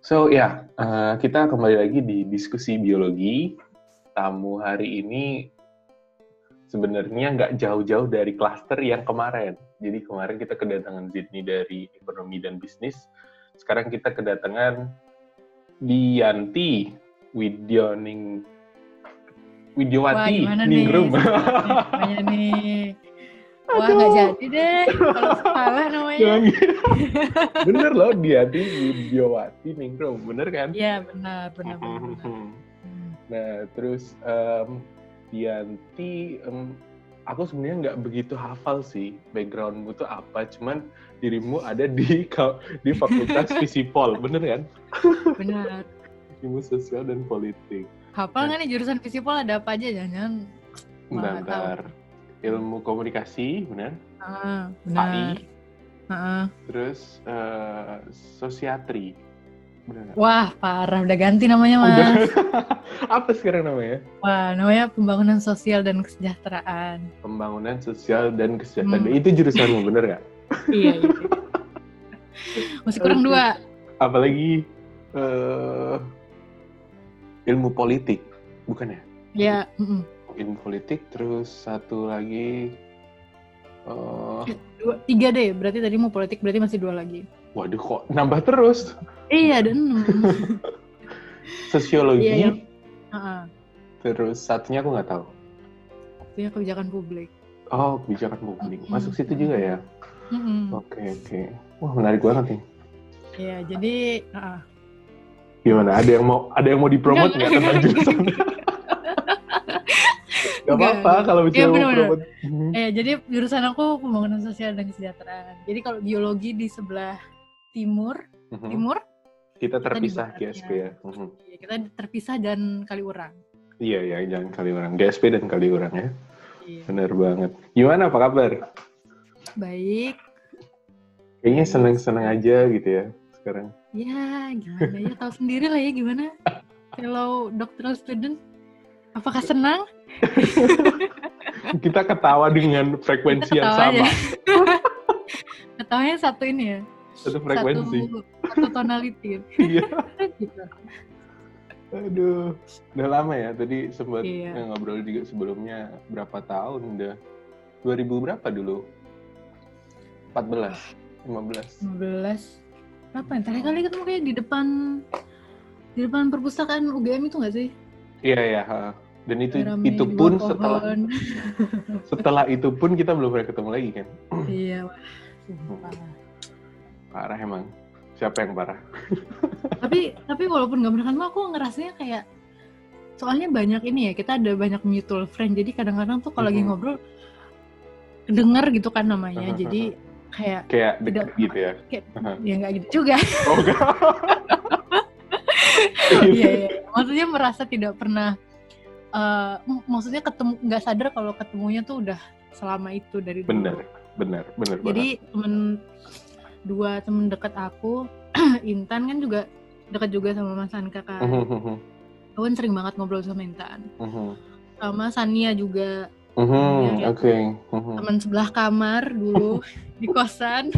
So ya, uh, kita kembali lagi di diskusi biologi. Tamu hari ini sebenarnya nggak jauh-jauh dari klaster yang kemarin. Jadi kemarin kita kedatangan Zidni dari ekonomi dan bisnis. Sekarang kita kedatangan Dianti Widyoning Widyawati Ningrum. Namanya nih. Wah nggak jadi deh kalau salah namanya. bener loh Dianti Widyawati Ningrum, bener kan? Iya benar benar. benar, benar. Hmm. Nah terus um, Dianti, um, aku sebenarnya nggak begitu hafal sih backgroundmu tuh apa, cuman dirimu ada di di Fakultas Visipol, bener kan? Benar. Ilmu sosial dan politik. Hafal nggak nah. nih jurusan Visipol ada apa aja jangan? Bentar, ilmu komunikasi, benar? Uh, benar. AI, uh, terus uh, sosiatri, benar? Wah parah, udah ganti namanya mas. Udah. Apa sekarang namanya? Wah namanya pembangunan sosial dan kesejahteraan. Pembangunan sosial dan kesejahteraan, hmm. itu jurusanmu bener nggak? iya, iya. Masih kurang dua. Apalagi uh, ilmu politik, bukan ya? Mm -mm ilmu politik terus satu lagi uh, dua tiga deh berarti tadi mau politik berarti masih dua lagi. Waduh kok nambah terus? Iya dan sosiologi? Iya, iya. Uh -uh. terus satunya aku nggak tahu. Satunya kebijakan publik. Oh kebijakan publik. Masuk situ juga ya? Oke mm oke. Okay, okay. wah menarik banget nih. Iya jadi uh. gimana? Ada yang mau ada yang mau dipromot nggak tentang jurusan Gak apa-apa kalau bicara ya, bener -bener. Eh, jadi jurusan aku pembangunan sosial dan kesejahteraan. Jadi kalau biologi di sebelah timur, hmm. timur kita terpisah kita GSP ya. Hmm. Kita terpisah dan Kaliurang. Iya, iya, jangan Kaliurang. GSP dan Kaliurang ya. Iya. Bener banget. Gimana apa kabar? Baik. Kayaknya seneng-seneng aja gitu ya sekarang. Ya, gimana ya? Tahu sendiri lah ya gimana. Kalau doctoral student, apakah senang? kita ketawa dengan frekuensi yang sama. Ketawanya satu ini ya. Satu frekuensi. Satu, satu tonality. Iya. gitu. Aduh, udah lama ya. Tadi sempat iya. ngobrol juga sebelumnya berapa tahun udah. 2000 berapa dulu? 14, 15. 15. Berapa ya? Terakhir kali ketemu kayak di depan di depan perpustakaan UGM itu nggak sih? Iya, iya dan itu Rame itu pun setelah setelah itu pun kita belum pernah ketemu lagi kan? Iya wah. Parah. Emang. Siapa yang parah? Tapi tapi walaupun nggak pernah ketemu aku ngerasanya kayak soalnya banyak ini ya kita ada banyak mutual friend. Jadi kadang-kadang tuh kalau mm -hmm. lagi ngobrol dengar gitu kan namanya. Jadi kayak kayak tidak gitu ya? kayak, ya nggak gitu juga. Oh, iya, iya. Maksudnya merasa tidak pernah uh, maksudnya ketemu nggak sadar kalau ketemunya tuh udah selama itu dari dulu. Bener, bener, bener. Jadi temen dua temen dekat aku, Intan kan juga dekat juga sama Mas Anka kan. Mhm, mhm. aku kan sering banget ngobrol sama Intan. Mhm. Sama Sania juga. ya, Oke. Okay. Teman sebelah kamar dulu di kosan.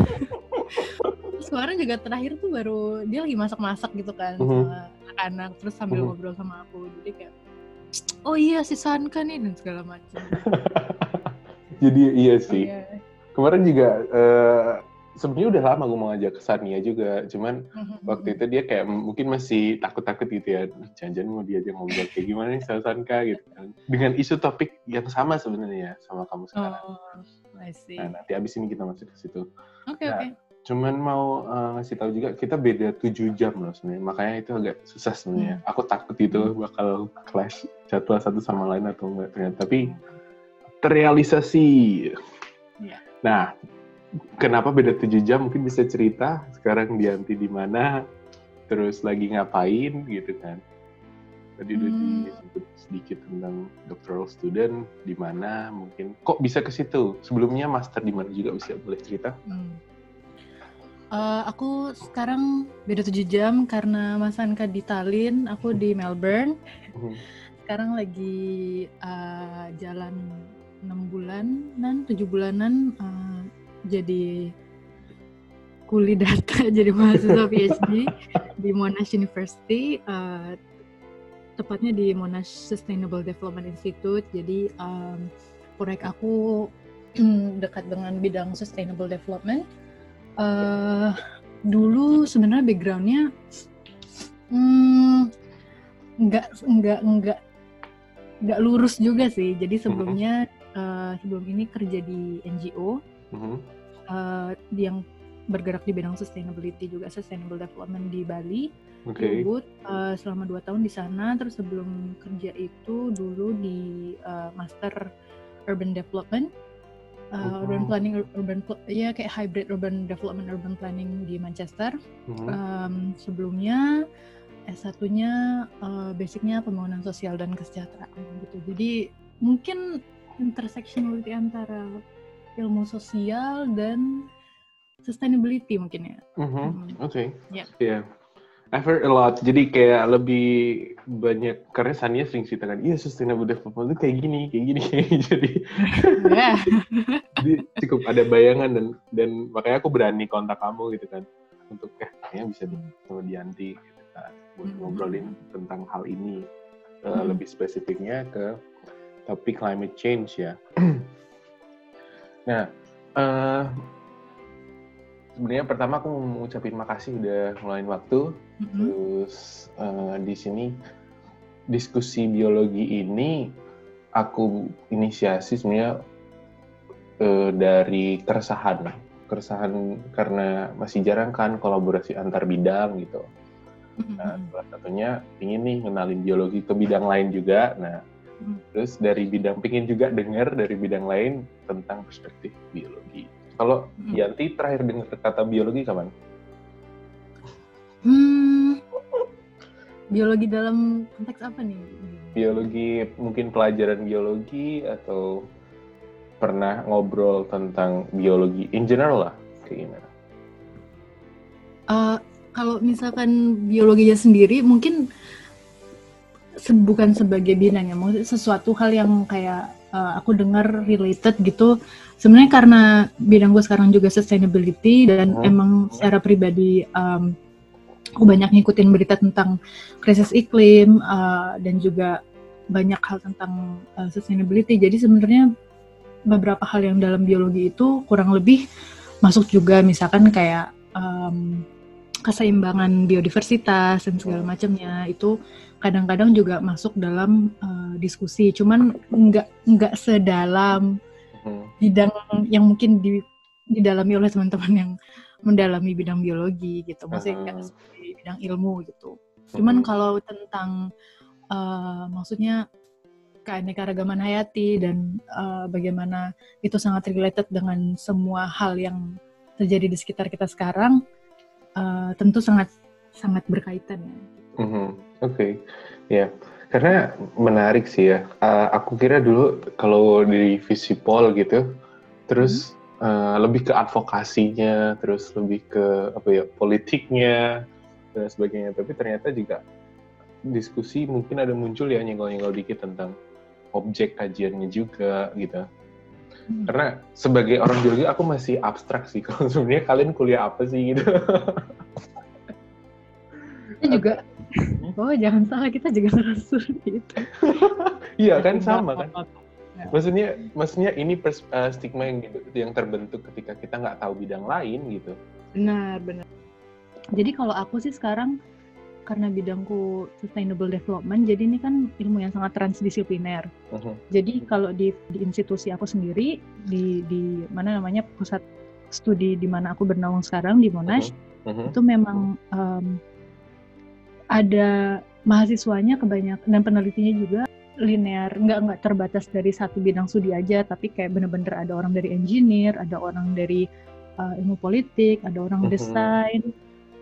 Terus juga terakhir tuh baru dia lagi masak-masak gitu kan sama anak-anak terus sambil ngobrol sama aku. Jadi kayak oh iya si Sanka nih dan segala macam. Jadi iya sih. Oh, iya. Kemarin juga uh, sebenarnya udah lama gue mau ngajak ke Sania juga, cuman mm-hmm. waktu itu dia kayak mungkin masih takut-takut gitu ya, jangan-jangan mau diajak ngobrol kayak gimana nih sama Sanka gitu kan. Dengan isu topik yang sama sebenarnya sama kamu sekarang. Oh, I see. Nah, nanti abis ini kita masuk ke situ. Oke, okay, nah, oke. Okay cuman mau uh, ngasih tahu juga kita beda tujuh jam loh sebenarnya. Makanya itu agak susah sebenarnya. Hmm. aku takut itu bakal clash jadwal satu sama lain atau enggak ternyata. Tapi terrealisasi. Yeah. nah kenapa beda tujuh jam? Mungkin bisa cerita sekarang Dianti di mana terus lagi ngapain gitu kan. Tadi udah hmm. disebut sedikit tentang doctoral student di mana mungkin kok bisa ke situ? Sebelumnya master di mana juga bisa boleh cerita. Hmm Uh, aku sekarang beda tujuh jam karena Mas Anka di Tallinn, aku di Melbourne. Hmm. Sekarang lagi uh, jalan enam bulan dan tujuh bulanan uh, jadi kuli data jadi mahasiswa PhD di Monash University, uh, tepatnya di Monash Sustainable Development Institute. Jadi um, proyek aku dekat dengan bidang sustainable development. Uh, dulu sebenarnya backgroundnya hmm, nggak nggak nggak nggak lurus juga sih. Jadi sebelumnya uh, sebelum ini kerja di NGO -huh. uh, yang bergerak di bidang sustainability juga sustainable development di Bali. Okay. Ubud uh, selama dua tahun di sana. Terus sebelum kerja itu dulu di uh, master urban development, uh, urban planning, urban ya kayak hybrid urban development, urban planning di Manchester. Uh-huh. Um, sebelumnya S1-nya uh, basicnya pembangunan sosial dan kesejahteraan gitu. Jadi mungkin intersectionality antara ilmu sosial dan sustainability mungkin ya. Mm-hmm. Hmm. Oke. Okay. Yeah. yeah. I've heard a lot. Jadi kayak lebih banyak karena Sania sering ceritakan, iya sustainable development itu kayak gini, kayak gini, kayak gini. Jadi, yeah. jadi cukup ada bayangan dan dan makanya aku berani kontak kamu gitu kan untuk eh kayaknya bisa di sama Dianti gitu kan buat mm-hmm. ngobrolin tentang hal ini uh, mm-hmm. lebih spesifiknya ke topik climate change ya. nah, uh, sebenarnya pertama aku mau ngucapin makasih udah ngeluarin waktu. Mm-hmm. Terus uh, di sini diskusi biologi ini aku inisiasi sebenarnya uh, dari keresahan, keresahan karena masih jarang kan kolaborasi antar bidang gitu. Mm-hmm. Nah, salah satunya ingin nih ngenalin biologi ke bidang lain juga. Nah, mm-hmm. terus dari bidang pingin juga dengar dari bidang lain tentang perspektif biologi. Kalau hmm. Yanti terakhir dengar kata biologi kapan? Hmm, biologi dalam konteks apa nih? Biologi mungkin pelajaran biologi atau pernah ngobrol tentang biologi in general lah kayak gimana? Uh, kalau misalkan biologinya sendiri mungkin se bukan sebagai bidang ya, mungkin sesuatu hal yang kayak uh, aku dengar related gitu sebenarnya karena bidang gue sekarang juga sustainability dan hmm. emang secara pribadi um, aku banyak ngikutin berita tentang krisis iklim uh, dan juga banyak hal tentang uh, sustainability. Jadi sebenarnya beberapa hal yang dalam biologi itu kurang lebih masuk juga misalkan kayak um, keseimbangan biodiversitas dan segala macamnya itu kadang-kadang juga masuk dalam uh, diskusi. Cuman nggak nggak sedalam hmm. bidang yang mungkin di didalami oleh teman-teman yang mendalami bidang biologi gitu maksudnya hmm. seperti bidang ilmu gitu cuman hmm. kalau tentang uh, maksudnya keanekaragaman hayati dan uh, bagaimana itu sangat related dengan semua hal yang terjadi di sekitar kita sekarang uh, tentu sangat sangat berkaitan ya. Mm -hmm. Oke, okay. ya. Yeah karena menarik sih ya. Uh, aku kira dulu kalau di Visipol gitu, terus hmm. uh, lebih ke advokasinya, terus lebih ke apa ya politiknya dan sebagainya. Tapi ternyata juga diskusi mungkin ada muncul ya nyenggol-nyenggol dikit tentang objek kajiannya juga gitu. Hmm. Karena sebagai orang biologi aku masih abstrak sih. Kalau sebenarnya kalian kuliah apa sih gitu. Ini juga oh jangan salah kita juga ngerasa gitu iya kan sama kan ya. maksudnya maksudnya ini pers, uh, stigma yang yang terbentuk ketika kita nggak tahu bidang lain gitu benar benar jadi kalau aku sih sekarang karena bidangku sustainable development jadi ini kan ilmu yang sangat transdisipliner uh-huh. jadi kalau di, di institusi aku sendiri di di mana namanya pusat studi di mana aku bernaung sekarang di Monash uh-huh. Uh-huh. itu memang um, ada mahasiswanya kebanyakan dan penelitinya juga linear nggak nggak terbatas dari satu bidang studi aja tapi kayak bener-bener ada orang dari engineer ada orang dari uh, ilmu politik ada orang uh-huh. desain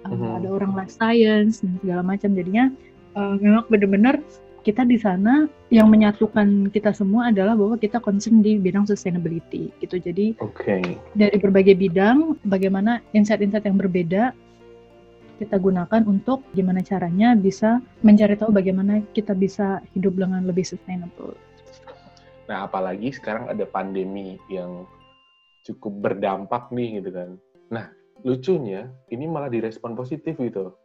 uh, uh-huh. ada orang life science dan segala macam jadinya uh, memang bener-bener kita di sana yang menyatukan kita semua adalah bahwa kita concern di bidang sustainability gitu jadi okay. dari berbagai bidang bagaimana insight-insight yang berbeda kita gunakan untuk gimana caranya bisa mencari tahu bagaimana kita bisa hidup dengan lebih sustainable. Nah, apalagi sekarang ada pandemi yang cukup berdampak nih gitu kan. Nah, lucunya ini malah direspon positif gitu.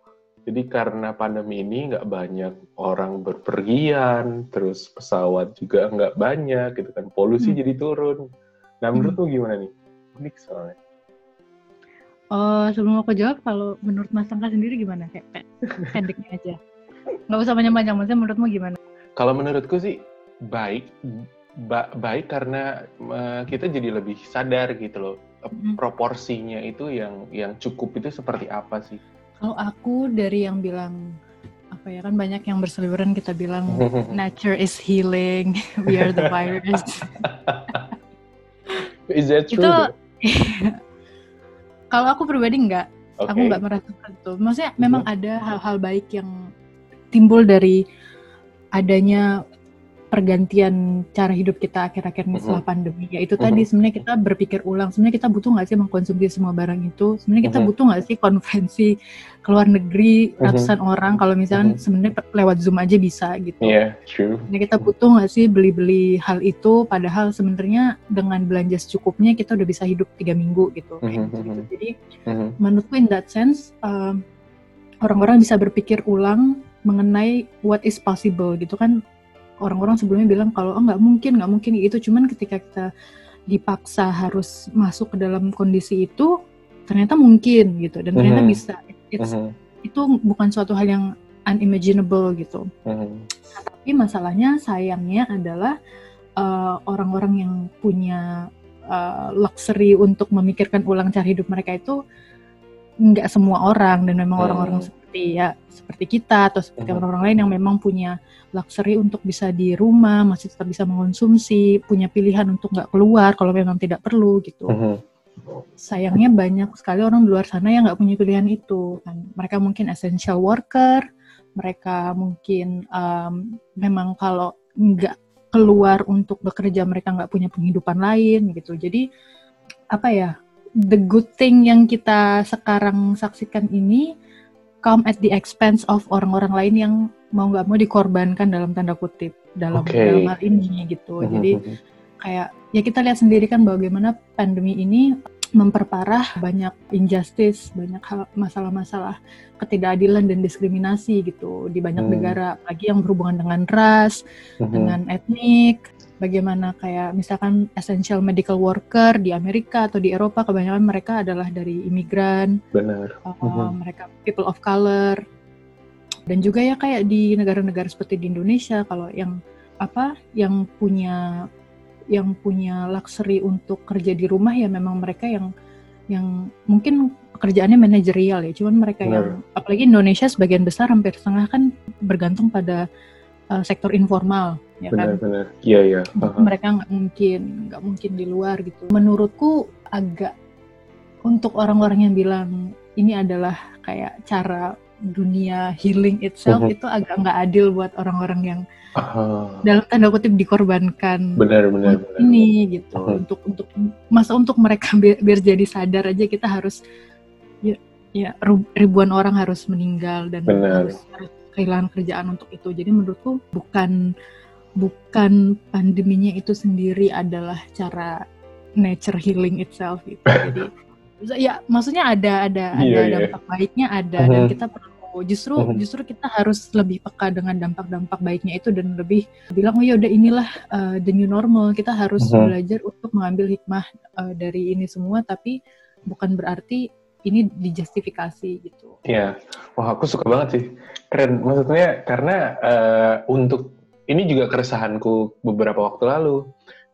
Jadi karena pandemi ini nggak banyak orang berpergian, terus pesawat juga nggak banyak gitu kan, polusi hmm. jadi turun. Nah menurut hmm. gimana nih? Unik soalnya. Oh, sebelum aku jawab, kalau menurut Mas Angka sendiri gimana? Kayak pendeknya aja. Nggak usah panjang-panjang, maksudnya menurutmu gimana? Kalau menurutku sih baik, ba baik karena uh, kita jadi lebih sadar gitu loh. Hmm. Proporsinya itu yang yang cukup itu seperti apa sih? Kalau aku dari yang bilang apa ya kan banyak yang berseliweran kita bilang nature is healing, we are the virus. is that true? Itu kalau aku pribadi enggak, okay. aku enggak merasakan itu. Maksudnya -hmm. memang ada hal-hal baik yang timbul dari adanya pergantian cara hidup kita akhir-akhir ini setelah pandemi ya itu tadi sebenarnya kita berpikir ulang sebenarnya kita butuh nggak sih mengkonsumsi semua barang itu? Sebenarnya kita butuh nggak sih konferensi ke luar negeri ratusan orang kalau misalnya sebenarnya lewat zoom aja bisa gitu. Yeah, true. Kita butuh nggak sih beli-beli hal itu? Padahal sebenarnya dengan belanja secukupnya kita udah bisa hidup tiga minggu gitu, gitu. jadi menurutku in that sense orang orang-orang bisa berpikir ulang mengenai what is possible gitu kan orang-orang sebelumnya bilang kalau oh nggak mungkin nggak mungkin itu cuman ketika kita dipaksa harus masuk ke dalam kondisi itu ternyata mungkin gitu dan ternyata mm -hmm. bisa It's, mm -hmm. itu bukan suatu hal yang unimaginable gitu mm -hmm. nah, tapi masalahnya sayangnya adalah uh, orang-orang uh, yang punya uh, luxury untuk memikirkan ulang cara hidup mereka itu nggak semua orang dan memang orang-orang hmm. Seperti ya seperti kita atau seperti orang-orang lain yang memang punya luxury untuk bisa di rumah masih tetap bisa mengonsumsi punya pilihan untuk nggak keluar kalau memang tidak perlu gitu. Hmm. sayangnya banyak sekali orang di luar sana yang nggak punya pilihan itu kan. Mereka mungkin essential worker mereka mungkin um, memang kalau nggak keluar untuk bekerja mereka nggak punya penghidupan lain gitu. Jadi apa ya the good thing yang kita sekarang saksikan ini come at the expense of orang-orang lain yang mau nggak mau dikorbankan dalam tanda kutip dalam okay. dalam hal ini gitu. Mm-hmm. Jadi kayak ya kita lihat sendiri kan bagaimana pandemi ini memperparah banyak injustice, banyak masalah-masalah ketidakadilan dan diskriminasi gitu di banyak hmm. negara, lagi yang berhubungan dengan ras, hmm. dengan etnik, bagaimana kayak misalkan essential medical worker di Amerika atau di Eropa kebanyakan mereka adalah dari imigran, benar, uh, uh-huh. mereka people of color, dan juga ya kayak di negara-negara seperti di Indonesia kalau yang apa yang punya yang punya luxury untuk kerja di rumah ya memang mereka yang yang mungkin pekerjaannya manajerial ya, cuman mereka benar. yang apalagi Indonesia sebagian besar hampir setengah kan bergantung pada uh, sektor informal ya benar, kan? Benar iya iya. Mereka nggak mungkin nggak mungkin di luar gitu. Menurutku agak untuk orang-orang yang bilang ini adalah kayak cara dunia healing itself uh -huh. itu agak nggak adil buat orang-orang yang uh, dalam tanda kutip dikorbankan benar benar, benar. ini gitu. Uh -huh. untuk untuk masa untuk mereka biar, biar jadi sadar aja kita harus ya, ya ribuan orang harus meninggal dan harus, harus kehilangan kerjaan untuk itu jadi menurutku bukan bukan pandeminya itu sendiri adalah cara nature healing itself gitu. Jadi ya maksudnya ada ada yeah, ada yeah. dampak baiknya ada uh -huh. dan uh-huh. kita perlu justru uh -huh. justru kita harus lebih peka dengan dampak-dampak baiknya itu dan lebih bilang oh ya udah inilah uh, the new normal kita harus uh -huh. belajar untuk mengambil hikmah uh, dari ini semua tapi bukan berarti ini dijustifikasi gitu. Iya, wah aku suka banget sih, keren. Maksudnya karena uh, untuk ini juga keresahanku beberapa waktu lalu.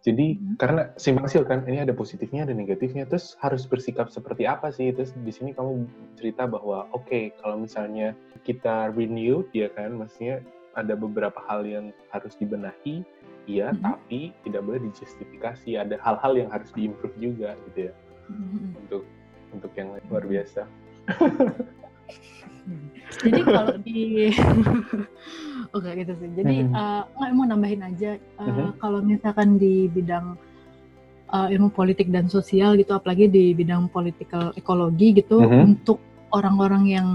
Jadi hmm. karena simpang siur kan, ini ada positifnya, ada negatifnya. Terus harus bersikap seperti apa sih? Terus di sini kamu cerita bahwa oke, okay, kalau misalnya kita renew, ya kan, maksudnya ada beberapa hal yang harus dibenahi, iya, hmm. tapi tidak boleh dijustifikasi. Ada hal-hal yang harus diimprove juga, gitu ya, hmm. untuk untuk yang luar biasa. Jadi kalau di Oke oh, gitu sih. Jadi mm -hmm. uh, mau nambahin aja uh, mm -hmm. kalau misalkan di bidang uh, ilmu politik dan sosial gitu, apalagi di bidang political ekologi gitu, mm -hmm. untuk orang-orang yang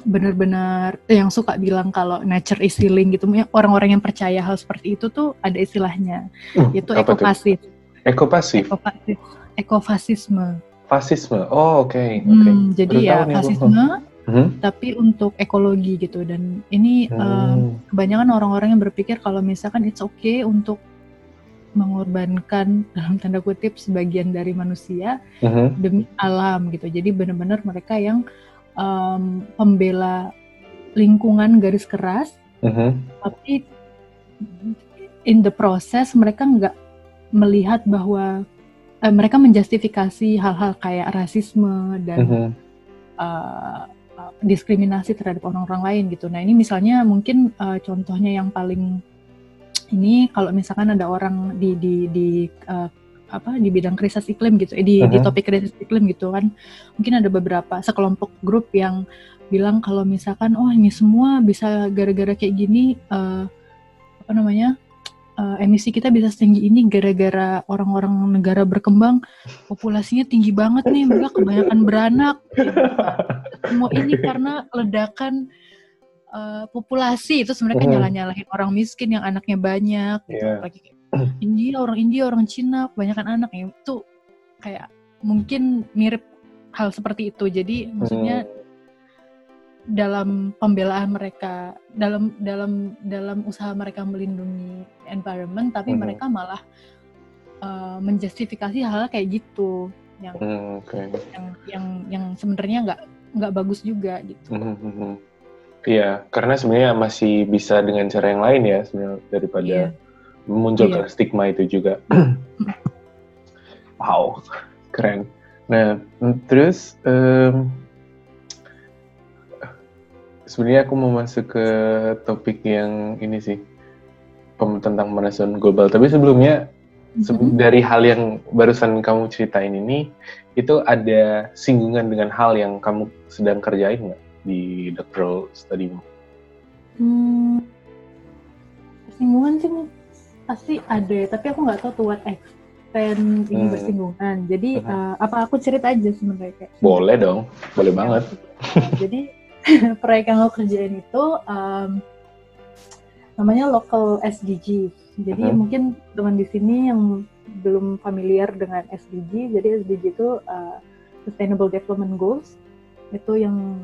benar-benar yang suka bilang kalau nature is healing gitu, orang-orang yang percaya hal seperti itu tuh ada istilahnya, uh, yaitu ekofasif. Ekofasif. Ekofasif. Ekofasisme. Fasisme. Oh, oke. Okay. Hmm, okay. Jadi Baru ya fasisme hmm? tapi untuk ekologi gitu dan ini hmm. uh, kebanyakan orang-orang yang berpikir kalau misalkan it's okay untuk mengorbankan dalam tanda kutip sebagian dari manusia uh-huh. demi alam gitu. Jadi benar-benar mereka yang um, pembela lingkungan garis keras, uh-huh. tapi in the process mereka nggak melihat bahwa uh, mereka menjustifikasi hal-hal kayak rasisme dan uh-huh. uh, diskriminasi terhadap orang-orang lain gitu. Nah ini misalnya mungkin uh, contohnya yang paling ini kalau misalkan ada orang di di di uh, apa di bidang krisis iklim gitu, eh, di uh -huh. di topik krisis iklim gitu kan, mungkin ada beberapa sekelompok grup yang bilang kalau misalkan oh ini semua bisa gara-gara kayak gini uh, apa namanya uh, emisi kita bisa setinggi ini gara-gara orang-orang negara berkembang populasinya tinggi banget nih mereka kebanyakan beranak semua ini karena ledakan uh, populasi itu mereka mm. nyalah-nyalahin orang miskin yang anaknya banyak gitu. yeah. lagi India orang India orang Cina kebanyakan anak ya itu kayak mungkin mirip hal seperti itu jadi maksudnya mm. Dalam pembelaan mereka dalam dalam dalam usaha mereka melindungi environment tapi mm. mereka malah uh, menjustifikasi hal, hal kayak gitu yang mm, okay. yang yang yang sebenarnya nggak nggak bagus juga gitu. Mm -hmm. Iya, karena sebenarnya masih bisa dengan cara yang lain ya sebenarnya daripada yeah. memunculkan yeah. stigma itu juga. wow, keren. Nah, terus um, sebenarnya aku mau masuk ke topik yang ini sih tentang pemanasan global. Tapi sebelumnya mm-hmm. dari hal yang barusan kamu ceritain ini, itu ada singgungan dengan hal yang kamu sedang kerjain nggak? di doctoral study-mu? Hmm, bersinggungan sih pasti ada, tapi aku nggak tahu to what extent ini hmm. bersinggungan. Jadi uh uh, apa aku cerita aja sebenarnya kayak? Boleh dong, boleh banget. Jadi proyek yang aku kerjain itu um, namanya local SDG. Jadi uh -huh. mungkin teman di sini yang belum familiar dengan SDG, jadi SDG itu uh, Sustainable Development Goals itu yang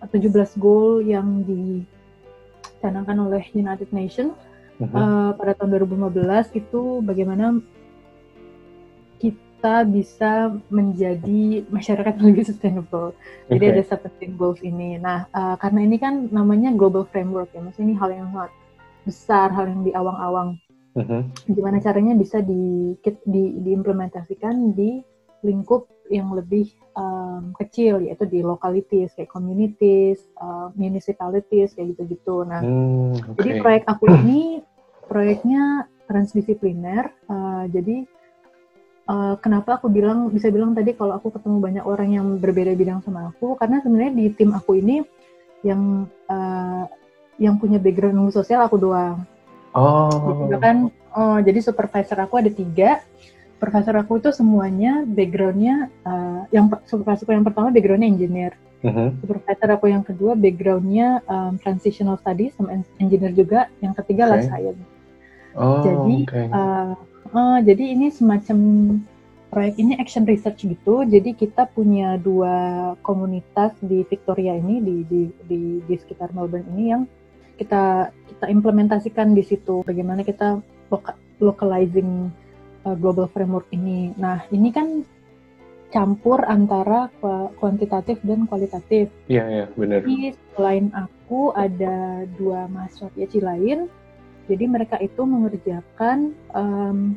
17 goal yang dicanangkan oleh United Nations uh -huh. uh, pada tahun 2015 itu bagaimana kita bisa menjadi masyarakat yang lebih sustainable. Okay. Jadi ada 17 goals ini. Nah, uh, karena ini kan namanya global framework ya, maksudnya ini hal yang sangat besar, hal yang di awang-awang. Uh -huh. Gimana caranya bisa di, di diimplementasikan di lingkup yang lebih um, kecil yaitu di localities kayak communities, uh, municipalities kayak gitu-gitu. Nah, hmm, okay. jadi proyek aku ini proyeknya transdisipliner. Uh, jadi uh, kenapa aku bilang bisa bilang tadi kalau aku ketemu banyak orang yang berbeda bidang sama aku karena sebenarnya di tim aku ini yang uh, yang punya background ilmu sosial aku doang. Oh. Jadi kan, oh jadi supervisor aku ada tiga profesor aku itu semuanya backgroundnya uh, yang supervisor aku yang pertama backgroundnya engineer uh-huh. supervisor aku yang kedua backgroundnya um, transitional studies sama engineer juga yang ketiga okay. life science oh, jadi okay. uh, uh, jadi ini semacam proyek ini action research gitu jadi kita punya dua komunitas di Victoria ini di di di, di sekitar Melbourne ini yang kita kita implementasikan di situ bagaimana kita localizing uh, global framework ini. Nah, ini kan campur antara kuantitatif dan kualitatif. Iya, iya, benar. Jadi selain aku ada dua mahasiswa PhD lain, jadi mereka itu mengerjakan um,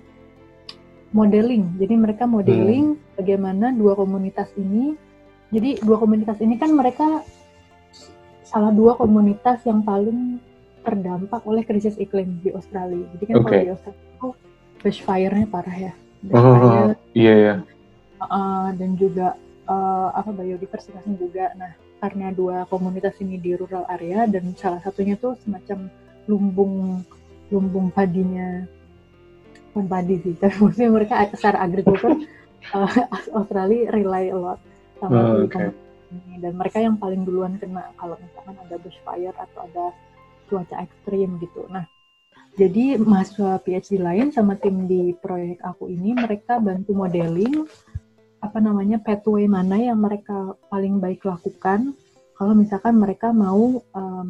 modeling. Jadi mereka modeling hmm. bagaimana dua komunitas ini. Jadi dua komunitas ini kan mereka salah dua komunitas yang paling terdampak oleh krisis iklim di Australia. Jadi kan okay. kalau di Australia bushfire-nya parah ya. Bushfire, oh, iya ya. Uh, dan juga uh, apa biodiversitas juga. Nah, karena dua komunitas ini di rural area dan salah satunya tuh semacam lumbung lumbung padinya bukan padi sih, tapi maksudnya mereka secara agrikultur uh, Australia rely a lot sama oh, okay. ini dan mereka yang paling duluan kena kalau misalkan ada bushfire atau ada cuaca ekstrim gitu. Nah, jadi mahasiswa PhD lain sama tim di proyek aku ini mereka bantu modeling apa namanya pathway mana yang mereka paling baik lakukan kalau misalkan mereka mau um,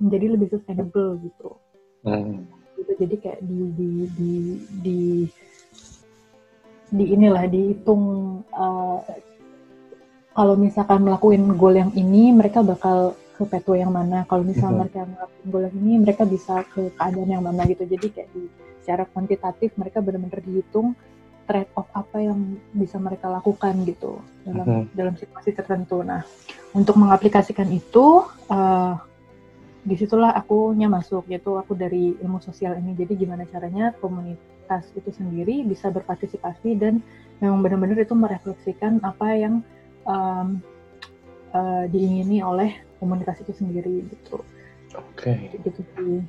menjadi lebih sustainable gitu. Hmm. Gitu jadi kayak di di di di di inilah dihitung uh, kalau misalkan melakukan goal yang ini mereka bakal ke pathway yang mana kalau misalnya mm-hmm. mereka melakukan goal yang ini mereka bisa ke keadaan yang mana gitu jadi kayak di secara kuantitatif mereka benar-benar dihitung trade off apa yang bisa mereka lakukan gitu dalam mm-hmm. dalam situasi tertentu nah untuk mengaplikasikan itu uh, di situlah akunya masuk yaitu aku dari ilmu sosial ini jadi gimana caranya komunitas itu sendiri bisa berpartisipasi dan memang benar-benar itu merefleksikan apa yang um, uh, diingini oleh komunitas itu sendiri gitu. Oke. Okay. Gitu sih.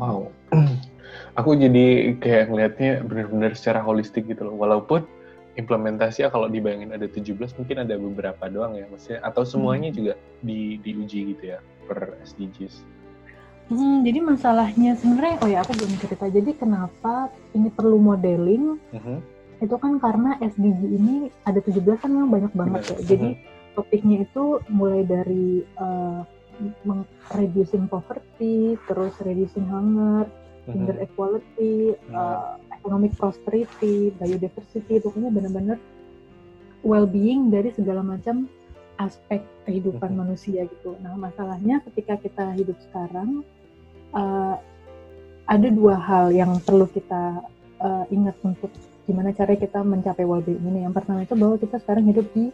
Wow. Aku jadi kayak ngelihatnya benar-benar secara holistik gitu loh. Walaupun implementasi kalau dibayangin ada 17 mungkin ada beberapa doang ya maksudnya atau semuanya hmm. juga di diuji gitu ya per SDGs. Hmm, jadi masalahnya sebenarnya oh ya aku belum cerita. Jadi kenapa ini perlu modeling? Uh mm-hmm. -huh. Itu kan karena SDG ini ada 17 kan memang banyak banget Benar. ya. Jadi uh mm-hmm. topiknya itu mulai dari uh, reducing poverty, terus reducing hunger, mm-hmm. gender equality, uh, economic prosperity, biodiversity, pokoknya benar-benar well-being dari segala macam aspek kehidupan mm-hmm. manusia gitu. Nah masalahnya ketika kita hidup sekarang uh, ada dua hal yang perlu kita uh, ingat untuk gimana cara kita mencapai well-being ini. Yang pertama itu bahwa kita sekarang hidup di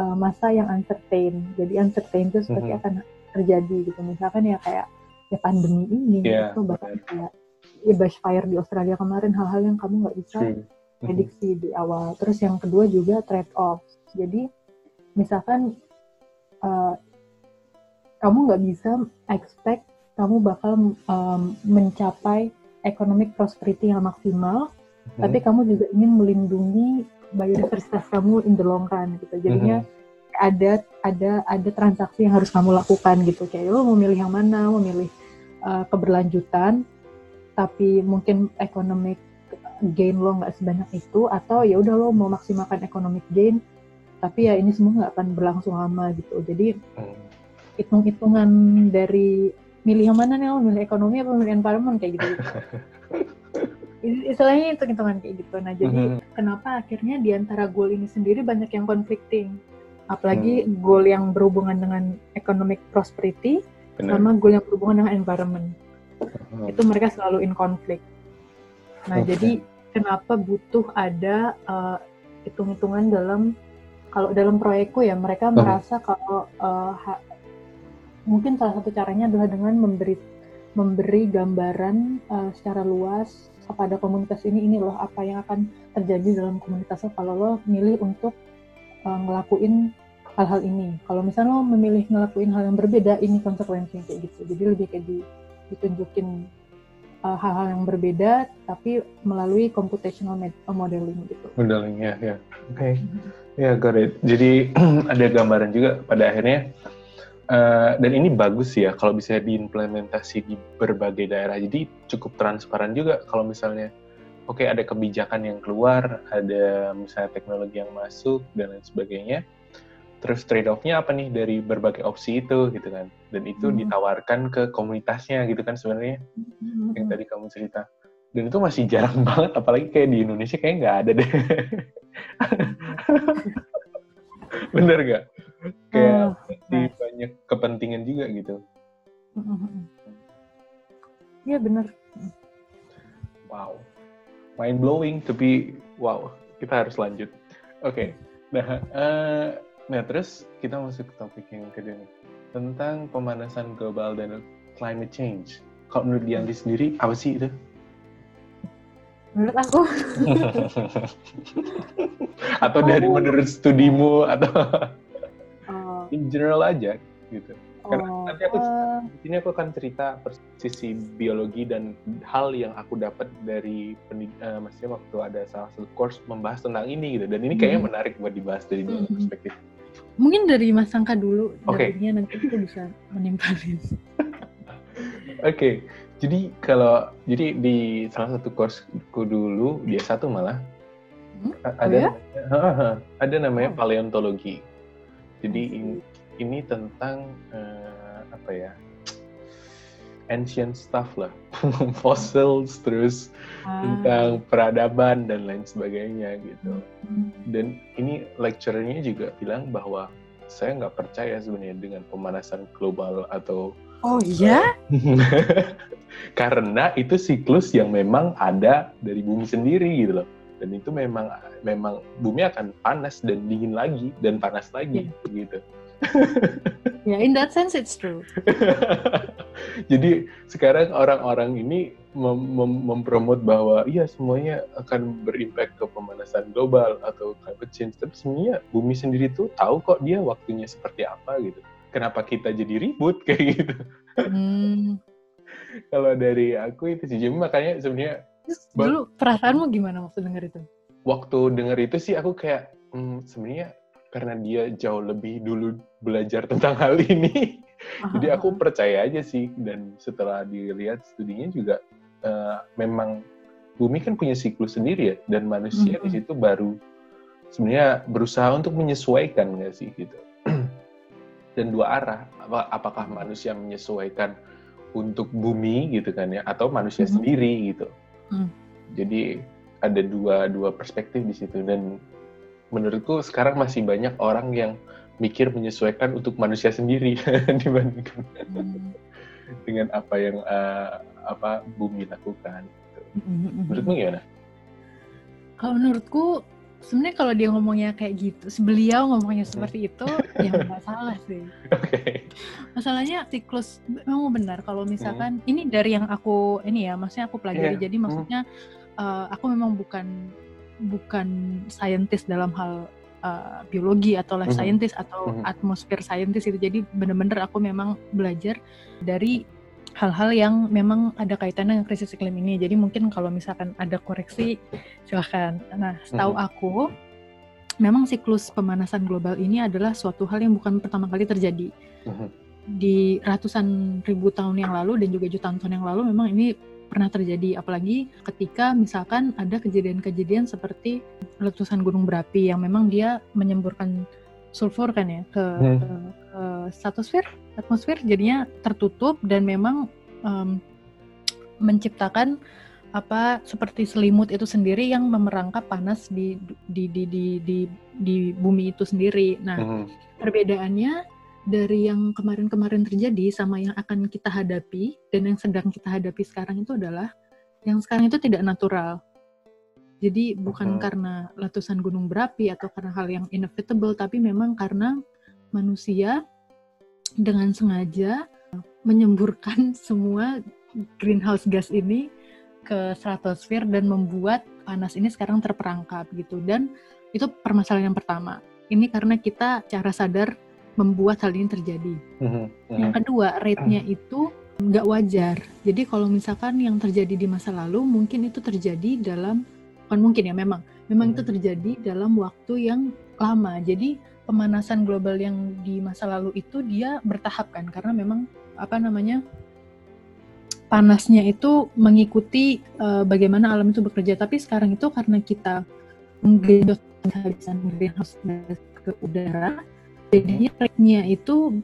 uh, masa yang uncertain. Jadi uncertain itu seperti mm-hmm. akan terjadi gitu. Misalkan ya kayak ya pandemi ini yeah, itu bahkan kayak ya bushfire di Australia kemarin hal-hal yang kamu nggak bisa mm-hmm. prediksi mm-hmm. di awal. Terus yang kedua juga trade off. Jadi misalkan uh, kamu nggak bisa expect kamu bakal um, mencapai economic prosperity yang maksimal, hmm. tapi kamu juga ingin melindungi biodiversitas kamu in the long run gitu jadinya mm-hmm. ada ada ada transaksi yang harus kamu lakukan gitu kayak lo mau milih yang mana mau milih uh, keberlanjutan tapi mungkin economic gain lo nggak sebanyak itu atau ya udah lo mau maksimalkan economic gain tapi ya ini semua nggak akan berlangsung lama gitu jadi mm. hitung-hitungan dari milih yang mana nih lo milih ekonomi apa milih environment kayak gitu, -gitu. istilahnya itu hitungan kayak gitu. Nah jadi mm-hmm. kenapa akhirnya di antara goal ini sendiri banyak yang conflicting, apalagi mm. goal yang berhubungan dengan economic prosperity Bener. sama goal yang berhubungan dengan environment. Uh Itu mereka selalu in conflict. Nah okay. jadi kenapa butuh ada uh, hitung-hitungan dalam kalau dalam proyekku ya mereka uh merasa kalau uh, ha, mungkin salah satu caranya adalah dengan memberi memberi gambaran uh, secara luas kepada komunitas ini ini loh apa yang akan terjadi dalam komunitasnya kalau lo milih untuk uh, ngelakuin hal-hal ini kalau misalnya lo memilih ngelakuin hal yang berbeda ini konsekuensinya kayak gitu jadi lebih kayak di, ditunjukin hal eh, hal-hal yang berbeda tapi melalui computational modeling gitu modeling ya ya oke okay. ya yeah, got it jadi ada gambaran juga pada akhirnya Uh, dan ini bagus ya kalau bisa diimplementasi di berbagai daerah. Jadi cukup transparan juga kalau misalnya oke okay, ada kebijakan yang keluar, ada misalnya teknologi yang masuk dan lain sebagainya. Terus trade off-nya apa nih dari berbagai opsi itu gitu kan. Dan itu hmm. ditawarkan ke komunitasnya gitu kan sebenarnya. Hmm. Yang tadi kamu cerita. Dan itu masih jarang banget apalagi kayak di Indonesia kayak nggak ada deh. Bener gak? Kayak uh, di banyak kepentingan juga gitu. Iya bener. Wow. Mind blowing tapi wow, kita harus lanjut. Oke. Okay. Nah, uh, nah terus kita masuk ke topik yang kedua nih. Tentang pemanasan global dan climate change. Kalau menurut Dianti sendiri, apa sih itu? Menurut aku. atau dari oh. menurut studimu atau oh. in general aja gitu. Karena oh. nanti aku uh. ini aku akan cerita sisi biologi dan hal yang aku dapat dari uh, maksudnya waktu ada salah satu course membahas tentang ini gitu. Dan ini kayaknya hmm. menarik buat dibahas dari dua hmm. perspektif. Mungkin dari Mas Sangka dulu, okay. nanti kita bisa menimpalin. Oke, okay. jadi kalau jadi di salah satu courseku dulu dia satu malah Hmm? Ada, oh ya? ada namanya oh. paleontologi. Jadi ini, ini tentang uh, apa ya? Ancient stuff lah, fossils terus ah. tentang peradaban dan lain sebagainya gitu. Dan ini lecturernya juga bilang bahwa saya nggak percaya sebenarnya dengan pemanasan global atau Oh iya? Karena itu siklus yang memang ada dari bumi sendiri gitu loh. Dan itu memang memang bumi akan panas dan dingin lagi dan panas lagi yeah. gitu. Ya, yeah, in that sense it's true. Jadi sekarang orang-orang ini mem mem mempromot bahwa iya semuanya akan berimpact ke pemanasan global atau climate change. Tapi sebenarnya bumi sendiri tuh tahu kok dia waktunya seperti apa gitu. Kenapa kita jadi ribut kayak gitu? Hmm. Kalau dari aku itu sih, jadi makanya sebenarnya dulu perasaanmu gimana waktu denger itu? Waktu denger itu sih aku kayak hmm, sebenarnya karena dia jauh lebih dulu belajar tentang hal ini. Jadi aku percaya aja sih dan setelah dilihat studinya juga uh, memang bumi kan punya siklus sendiri ya dan manusia mm -hmm. di situ baru sebenarnya berusaha untuk menyesuaikan nggak sih gitu. dan dua arah apakah manusia menyesuaikan untuk bumi gitu kan ya atau manusia mm -hmm. sendiri gitu. Mm. Jadi ada dua dua perspektif di situ dan menurutku sekarang masih banyak orang yang mikir menyesuaikan untuk manusia sendiri dibandingkan hmm. dengan apa yang uh, apa bumi lakukan. Gitu. Menurutmu gimana? Kalau menurutku sebenarnya kalau dia ngomongnya kayak gitu, beliau ngomongnya seperti itu, ya nggak salah sih. Okay. Masalahnya siklus memang benar kalau misalkan hmm. ini dari yang aku ini ya, maksudnya aku pelajari. Yeah. Jadi maksudnya uh, aku memang bukan bukan saintis dalam hal uh, biologi atau life mhm. scientist mm -hmm. atau mm -hmm. atmosfer scientist itu jadi bener-bener aku memang belajar dari hal-hal yang memang ada kaitannya dengan krisis iklim ini jadi mungkin kalau misalkan ada koreksi silahkan nah setahu mm -hmm. aku memang siklus pemanasan global ini adalah suatu hal yang bukan pertama kali terjadi mm -hmm. di ratusan ribu tahun yang lalu dan juga jutaan tahun yang lalu memang ini pernah terjadi apalagi ketika misalkan ada kejadian-kejadian seperti letusan gunung berapi yang memang dia menyemburkan sulfur kan ya ke, hmm. ke, ke stratosfer atmosfer jadinya tertutup dan memang um, menciptakan apa seperti selimut itu sendiri yang memerangkap panas di di di di di, di bumi itu sendiri. Nah, hmm. perbedaannya dari yang kemarin-kemarin terjadi sama yang akan kita hadapi dan yang sedang kita hadapi sekarang itu adalah yang sekarang itu tidak natural. Jadi bukan hmm. karena letusan gunung berapi atau karena hal yang inevitable, tapi memang karena manusia dengan sengaja menyemburkan semua greenhouse gas ini ke stratosfer dan membuat panas ini sekarang terperangkap gitu. Dan itu permasalahan yang pertama. Ini karena kita cara sadar membuat hal ini terjadi. Mm-hmm. Yang kedua, rate-nya mm-hmm. itu nggak wajar. Jadi kalau misalkan yang terjadi di masa lalu mungkin itu terjadi dalam bukan mungkin ya memang memang itu mm-hmm. terjadi dalam waktu yang lama. Jadi pemanasan global yang di masa lalu itu dia bertahap kan karena memang apa namanya panasnya itu mengikuti uh, bagaimana alam itu bekerja. Tapi sekarang itu karena kita menggenjot greenhouse gas ke udara, jadinya rate-nya itu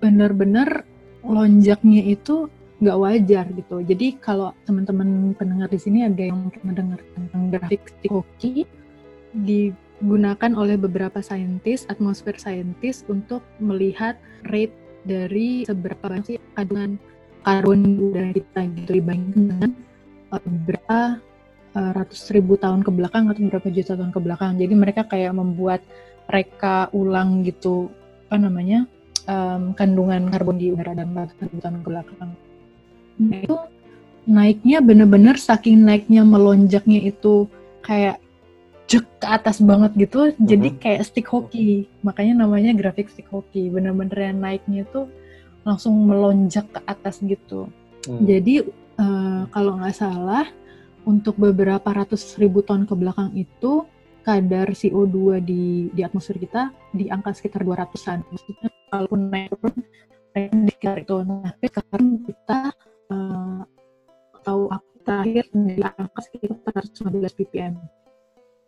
benar-benar lonjaknya itu nggak wajar gitu. Jadi kalau teman-teman pendengar di sini ada yang mendengar tentang grafik hoki digunakan oleh beberapa saintis, atmosfer saintis untuk melihat rate dari seberapa banyak sih kandungan karbon udara kita gitu dibandingkan dengan uh, beberapa uh, ratus ribu tahun ke belakang atau beberapa juta tahun ke belakang. Jadi mereka kayak membuat reka ulang gitu apa namanya um, kandungan karbon di udara dan tahun ke belakang. Nah, itu naiknya bener-bener saking naiknya melonjaknya itu kayak jek ke atas banget gitu, mm-hmm. jadi kayak stick hockey. Makanya namanya grafik stick hockey. Bener-bener yang naiknya tuh langsung melonjak ke atas gitu. Mm. Jadi uh, kalau nggak salah untuk beberapa ratus ribu tahun ke belakang itu kadar CO2 di di atmosfer kita di angka sekitar 200-an. Maksudnya kalaupun naik turun naik di sekitar itu. Nah, tapi sekarang kita uh, tahu aku terakhir di angka sekitar 415 ppm.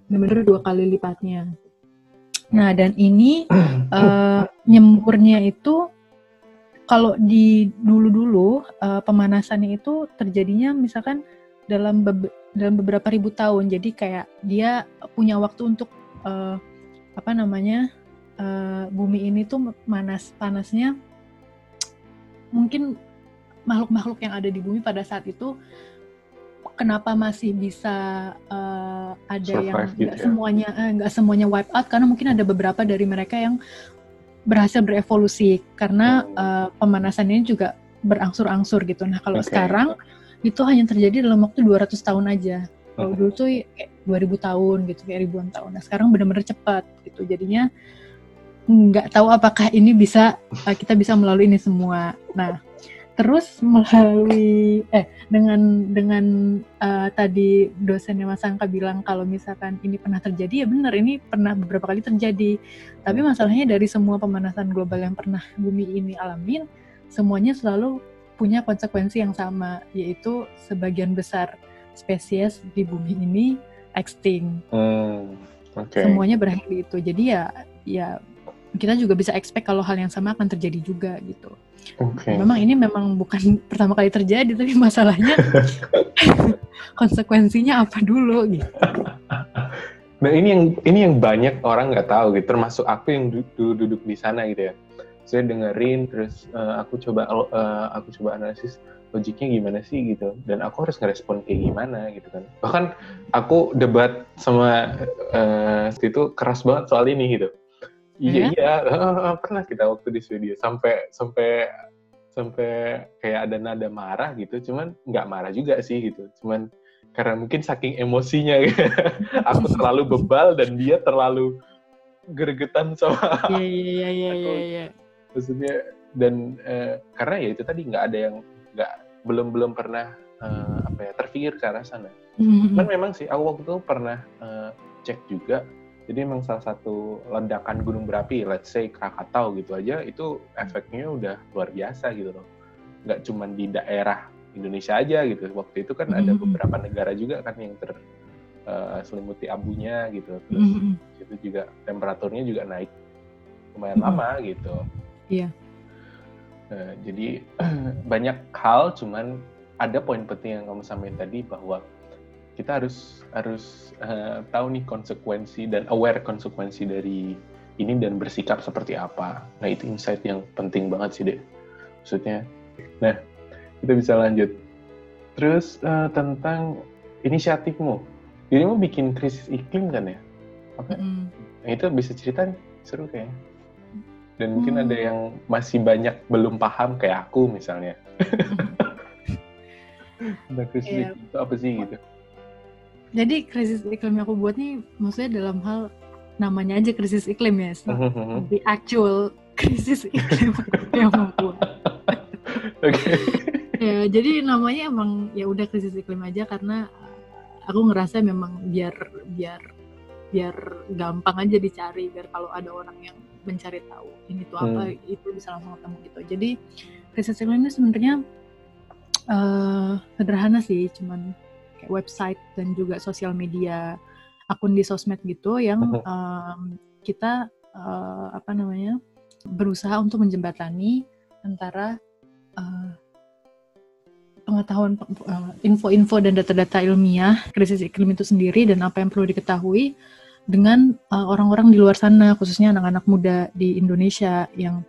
benar-benar dua kali lipatnya. Nah dan ini uh, nyemburnya itu kalau di dulu-dulu uh, pemanasannya itu terjadinya misalkan dalam be dalam beberapa ribu tahun. Jadi kayak dia punya waktu untuk uh, apa namanya uh, bumi ini tuh panas panasnya mungkin makhluk-makhluk yang ada di bumi pada saat itu kenapa masih bisa uh, ada Survive yang gitu nggak ya? semuanya nggak uh, semuanya wipe out karena mungkin ada beberapa dari mereka yang berhasil berevolusi karena uh, pemanasan ini juga berangsur-angsur gitu. Nah, kalau okay. sekarang itu hanya terjadi dalam waktu 200 tahun aja. Kalau dulu tuh kayak 2000 tahun gitu, kayak ribuan tahun. Nah, sekarang benar-benar cepat gitu. Jadinya nggak tahu apakah ini bisa uh, kita bisa melalui ini semua. Nah, terus melalui eh dengan dengan uh, tadi dosennya Mas Angka bilang kalau misalkan ini pernah terjadi ya benar ini pernah beberapa kali terjadi tapi masalahnya dari semua pemanasan global yang pernah bumi ini alamin semuanya selalu punya konsekuensi yang sama yaitu sebagian besar spesies di bumi ini extinct hmm, okay. semuanya berakhir di itu jadi ya ya kita juga bisa expect kalau hal yang sama akan terjadi juga gitu Okay. Memang ini memang bukan pertama kali terjadi, tapi masalahnya konsekuensinya apa dulu gitu. Nah ini yang ini yang banyak orang nggak tahu gitu, termasuk aku yang duduk, duduk di sana gitu ya. Saya dengerin, terus uh, aku coba uh, aku coba analisis logiknya gimana sih gitu, dan aku harus ngerespon kayak gimana gitu kan. Bahkan aku debat sama uh, itu keras banget soal ini gitu. Iya iya? pernah kita waktu di Swedia sampai sampai sampai kayak ada nada marah gitu, cuman nggak marah juga sih gitu, cuman karena mungkin saking emosinya aku terlalu bebal dan dia terlalu gergetan sama iya iya iya iya iya maksudnya dan uh, karena ya itu tadi nggak ada yang nggak belum belum pernah uh, apa ya terpikir ke arah sana. Mm-hmm. Cuman memang sih aku waktu itu pernah uh, cek juga jadi memang salah satu ledakan gunung berapi, let's say Krakatau gitu aja, itu efeknya udah luar biasa gitu loh. Nggak cuma di daerah Indonesia aja gitu. Waktu itu kan ada mm-hmm. beberapa negara juga kan yang terselimuti uh, abunya gitu. Terus mm-hmm. itu juga temperaturnya juga naik lumayan mm-hmm. lama gitu. Iya. Yeah. Uh, jadi banyak hal, cuman ada poin penting yang kamu sampaikan tadi bahwa kita harus harus uh, tahu nih konsekuensi dan aware konsekuensi dari ini dan bersikap seperti apa. Nah itu insight yang penting banget sih deh. Maksudnya, nah kita bisa lanjut. Terus uh, tentang inisiatifmu, mau bikin krisis iklim kan ya? Apa? Mm. Nah itu bisa cerita nih, seru kayaknya. Dan mungkin mm. ada yang masih banyak belum paham kayak aku misalnya. nah krisis yeah. iklim itu apa sih gitu? jadi krisis iklim yang aku buat nih maksudnya dalam hal namanya aja krisis iklim ya so, the actual krisis iklim yang membuat okay. ya jadi namanya emang ya udah krisis iklim aja karena aku ngerasa memang biar biar biar gampang aja dicari biar kalau ada orang yang mencari tahu ini tuh apa hmm. itu bisa langsung ketemu gitu jadi krisis iklim ini sebenarnya uh, sederhana sih cuman kayak website dan juga sosial media akun di sosmed gitu yang um, kita uh, apa namanya berusaha untuk menjembatani antara uh, pengetahuan info-info dan data-data ilmiah krisis iklim itu sendiri dan apa yang perlu diketahui dengan orang-orang uh, di luar sana khususnya anak-anak muda di Indonesia yang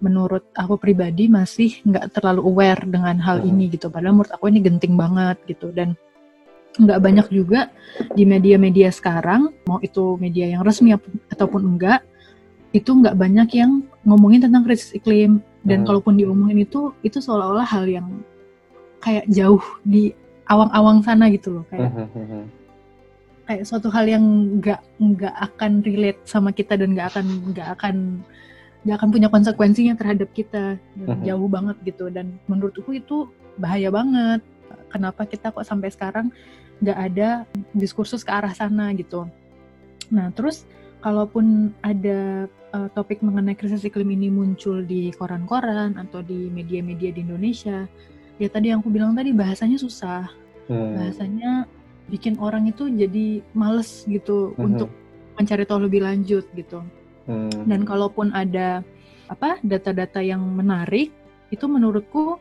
menurut aku pribadi masih nggak terlalu aware dengan hal ini gitu. Padahal menurut aku ini genting banget gitu. Dan nggak banyak juga di media-media sekarang mau itu media yang resmi ataupun enggak itu nggak banyak yang ngomongin tentang krisis iklim. Dan hmm. kalaupun diomongin itu itu seolah-olah hal yang kayak jauh di awang-awang sana gitu loh kayak hmm, kayak suatu hal yang nggak nggak akan relate sama kita dan nggak akan nggak akan nggak akan punya konsekuensinya terhadap kita jauh banget gitu dan menurutku itu bahaya banget kenapa kita kok sampai sekarang nggak ada diskursus ke arah sana gitu. Nah terus kalaupun ada uh, topik mengenai krisis iklim ini muncul di koran-koran atau di media-media di Indonesia, ya tadi yang aku bilang tadi bahasanya susah, hmm. bahasanya bikin orang itu jadi males gitu Mhm. untuk mencari tahu lebih lanjut gitu. Hmm. Dan kalaupun ada apa data-data yang menarik, itu menurutku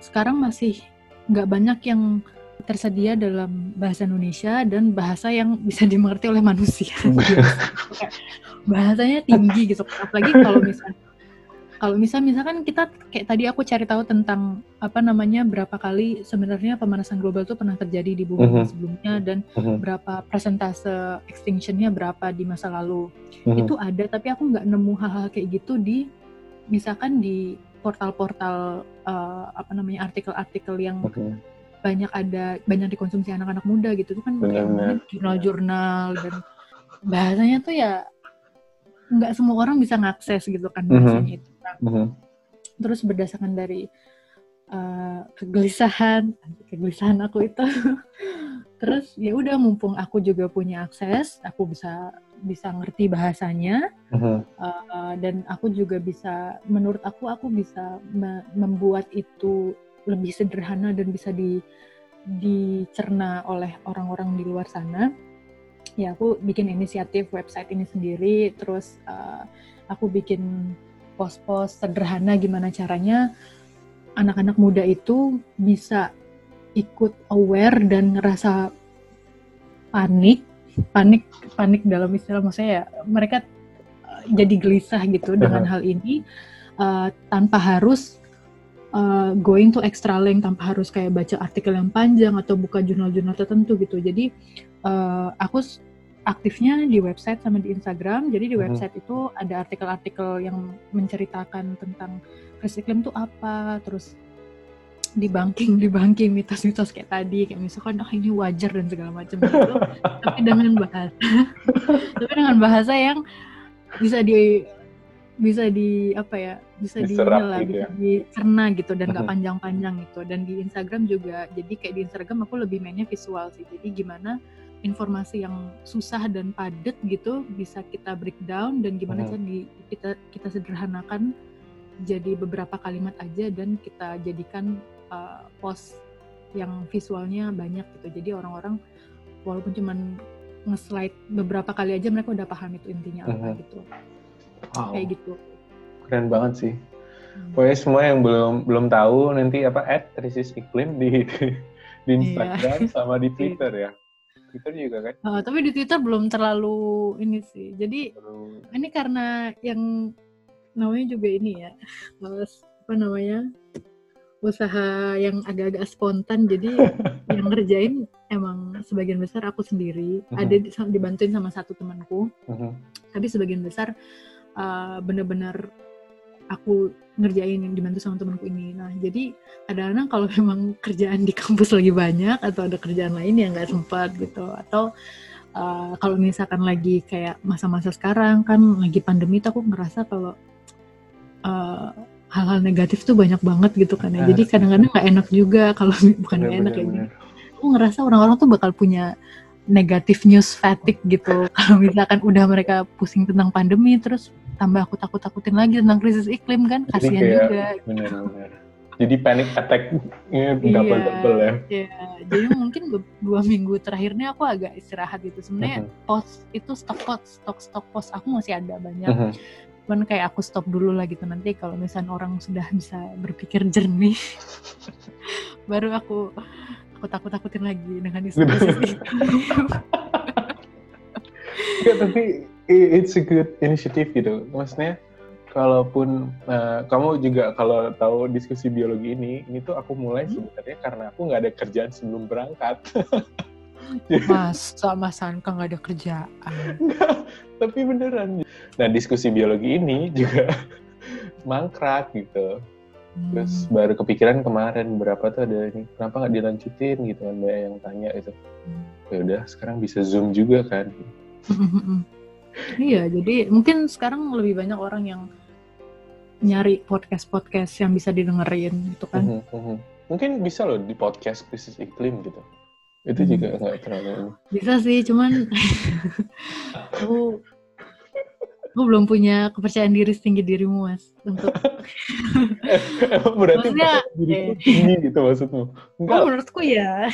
sekarang masih nggak banyak yang tersedia dalam bahasa Indonesia dan bahasa yang bisa dimengerti oleh manusia. Bahasanya tinggi gitu. Apalagi kalau misal kalau misal misalkan kita kayak tadi aku cari tahu tentang apa namanya berapa kali sebenarnya pemanasan global itu pernah terjadi di bumi Mhm. sebelumnya dan Mhm. berapa persentase extinctionnya berapa di masa lalu Mhm. itu ada tapi aku nggak nemu hal-hal kayak gitu di misalkan di portal-portal eh, apa namanya artikel-artikel yang Mhm. banyak ada banyak dikonsumsi anak-anak muda gitu itu kan jurnal-jurnal dan bahasanya tuh ya nggak semua orang bisa ngakses gitu kan bahasanya itu Mhm. terus berdasarkan dari eh, kegelisahan kegelisahan aku itu terus ya udah mumpung aku juga punya akses aku bisa bisa ngerti bahasanya Mhm. Uh, dan aku juga bisa menurut aku aku bisa me- membuat itu lebih sederhana dan bisa di dicerna oleh orang-orang di luar sana ya aku bikin inisiatif website ini sendiri terus uh, aku bikin post-post sederhana gimana caranya anak-anak muda itu bisa ikut aware dan ngerasa panik panik panik dalam istilah maksudnya ya mereka uh, jadi gelisah gitu dengan hal ini uh, tanpa harus uh, going to extra length tanpa harus kayak baca artikel yang panjang atau buka jurnal-jurnal tertentu gitu. Jadi uh, aku aktifnya di website sama di Instagram jadi di Mhm. website itu ada artikel-artikel yang menceritakan tentang krisis iklim itu apa terus dibangking dibangking mitos-mitos kayak tadi kayak misalkan ah ini wajar dan segala macam gitu tapi dengan bahasa tapi dengan bahasa yang bisa di bisa di apa ya bisa di Diserap inilah, gitu bisa ya. dicerna gitu dan gak Mhm. panjang-panjang gitu dan di Instagram juga jadi kayak di Instagram aku lebih mainnya visual sih jadi gimana informasi yang susah dan padat gitu bisa kita breakdown dan gimana cara di, kita kita sederhanakan jadi beberapa kalimat aja dan kita jadikan uh, post yang visualnya banyak gitu jadi orang-orang walaupun cuman nge-slide beberapa kali aja mereka udah paham itu intinya apa gitu Wow, kayak gitu keren banget sih. Hmm. Pokoknya semua yang belum belum tahu nanti apa at krisis iklim di di Iya. Instagram sama di Twitter ya. Twitter juga kan. Uh, tapi di Twitter belum terlalu ini sih jadi Baru- ini karena yang namanya juga ini ya males apa namanya usaha yang agak-agak spontan jadi yang ngerjain emang sebagian besar aku sendiri Mhm. ada di- dibantuin sama satu temanku Mhm. tapi sebagian besar uh, bener-bener aku ngerjain yang dibantu sama temanku ini nah jadi kadang-kadang kalau memang kerjaan di kampus lagi banyak atau ada kerjaan lain yang nggak sempat gitu atau uh, kalau misalkan lagi kayak masa-masa sekarang kan lagi pandemi tuh aku ngerasa kalau uh, hal-hal negatif tuh banyak banget gitu kan ya Benar. jadi kadang-kadang nggak enak juga kalau bukan nggak enak ya Bener-bener. aku ngerasa orang-orang tuh bakal punya negatif news fatigue gitu. Kalau misalkan udah mereka pusing tentang pandemi terus tambah aku takut-takutin lagi tentang krisis iklim kan kasihan juga. bener-bener. Jadi panic attack-nya double-double ya. Iya, jadi mungkin dua minggu terakhirnya aku agak istirahat gitu. Sebenarnya Mhm. post itu stok post stok stok post aku masih ada banyak. Cuman kayak aku stop dulu lah gitu. Nanti kalau misalnya orang sudah bisa berpikir jernih baru aku aku takut takutin lagi dengan isu Ya, tapi i- it's a good initiative gitu. Maksudnya kalaupun uh, kamu juga kalau tahu diskusi biologi ini, ini tuh aku mulai Hmm. sebenarnya karena aku nggak ada kerjaan sebelum berangkat. mas sama Sanka nggak ada kerjaan tapi beneran. Nah diskusi biologi ini juga mangkrak gitu. Terus Hmm. baru kepikiran kemarin berapa tuh ada ini, kenapa nggak dilanjutin gitu kan banyak yang tanya itu. Ya udah sekarang bisa zoom juga kan. iya jadi mungkin sekarang lebih banyak orang yang nyari podcast podcast yang bisa didengerin gitu kan Mhm, mhm. Mungkin bisa loh di podcast krisis iklim gitu. Itu Hmm. juga nggak terlalu bisa sih cuman aku aku belum punya kepercayaan diri setinggi dirimu mas untuk Emang berarti Maksudnya, diriku eh. tinggi gitu maksudmu? oh, Enggak. menurutku ya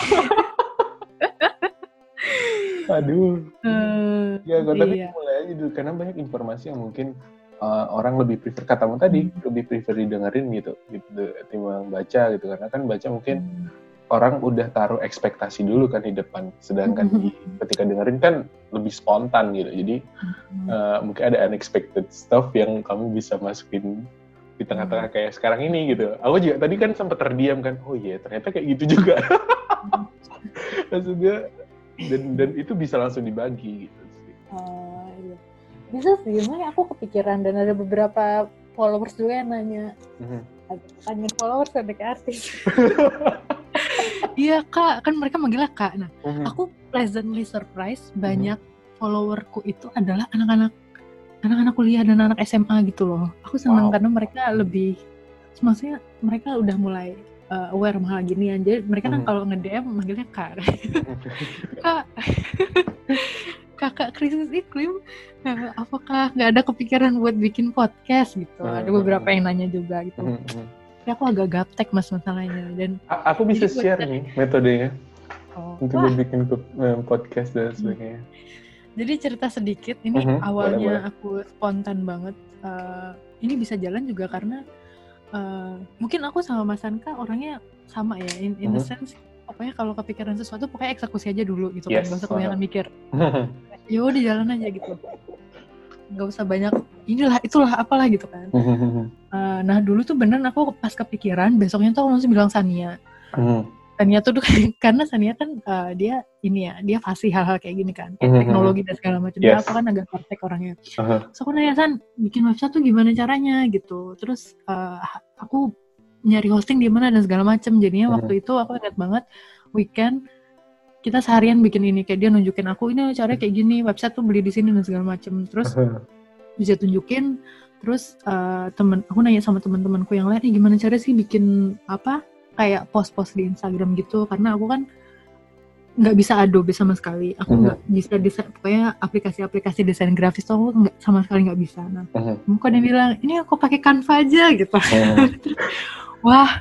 Aduh. Uh, ya, gue tapi iya. mulai aja dulu karena banyak informasi yang mungkin uh, orang lebih prefer katamu tadi hmm. lebih prefer didengerin gitu gitu timbang baca gitu karena kan baca mungkin hmm. Orang udah taruh ekspektasi dulu kan di depan sedangkan di, hmm. ketika dengerin kan lebih spontan gitu jadi hmm. uh, mungkin ada unexpected stuff yang kamu bisa masukin di tengah-tengah kayak sekarang ini gitu aku juga tadi kan sempat terdiam kan oh iya yeah, ternyata kayak gitu juga maksudnya dan dan itu bisa langsung dibagi gitu sih. Oh, iya. Bisa sih, gimana aku kepikiran dan ada beberapa followers juga yang nanya. Mm-hmm. Tanya followers ada artis. iya kak, kan mereka manggilnya kak. Nah, mm-hmm. aku pleasantly surprised mm-hmm. banyak followerku itu adalah anak-anak anak-anak kuliah dan anak SMA gitu loh. Aku senang wow. karena mereka lebih, maksudnya mereka udah mulai uh, aware mahal gini aja mereka kan hmm. kalau nge-DM manggilnya kak kak kakak krisis iklim uh, apakah nggak ada kepikiran buat bikin podcast gitu hmm. ada beberapa yang nanya juga gitu hmm. hmm. Tapi aku agak gaptek mas masalahnya dan A aku bisa share nih metodenya oh, untuk wah. bikin eh, podcast dan hmm. sebagainya jadi cerita sedikit ini uh -huh, awalnya boleh, boleh. aku spontan banget uh, ini bisa jalan juga karena uh, mungkin aku sama Mas Anka orangnya sama ya in, in mm -hmm. the mhm. sense pokoknya kalau kepikiran sesuatu pokoknya eksekusi aja dulu gitu kan, yes. kan gak usah kebanyakan mikir ya udah jalan aja gitu nggak usah banyak inilah itulah apalah gitu kan uh, nah dulu tuh bener aku pas kepikiran besoknya tuh aku langsung bilang Sania mm. Sania tuh karena Sania kan uh, dia ini ya dia fasih hal-hal kayak gini kan kayak mm-hmm. teknologi dan segala macam yes. dia aku kan agak praktek orangnya uh-huh. so aku nanya San bikin website tuh gimana caranya gitu terus uh, aku nyari hosting di mana dan segala macam jadinya uh-huh. waktu itu aku ingat banget weekend kita seharian bikin ini kayak dia nunjukin aku ini caranya kayak gini website tuh beli di sini dan segala macam terus uh-huh. bisa tunjukin terus uh, temen aku nanya sama teman-temanku yang lain gimana cara sih bikin apa kayak post-post di Instagram gitu karena aku kan nggak bisa Adobe sama sekali aku mhm. nggak uh -huh. bisa desain pokoknya aplikasi-aplikasi desain grafis tuh aku nggak sama sekali nggak bisa nah uh -huh. muka dia bilang ini aku pakai Canva aja gitu uh -huh. wah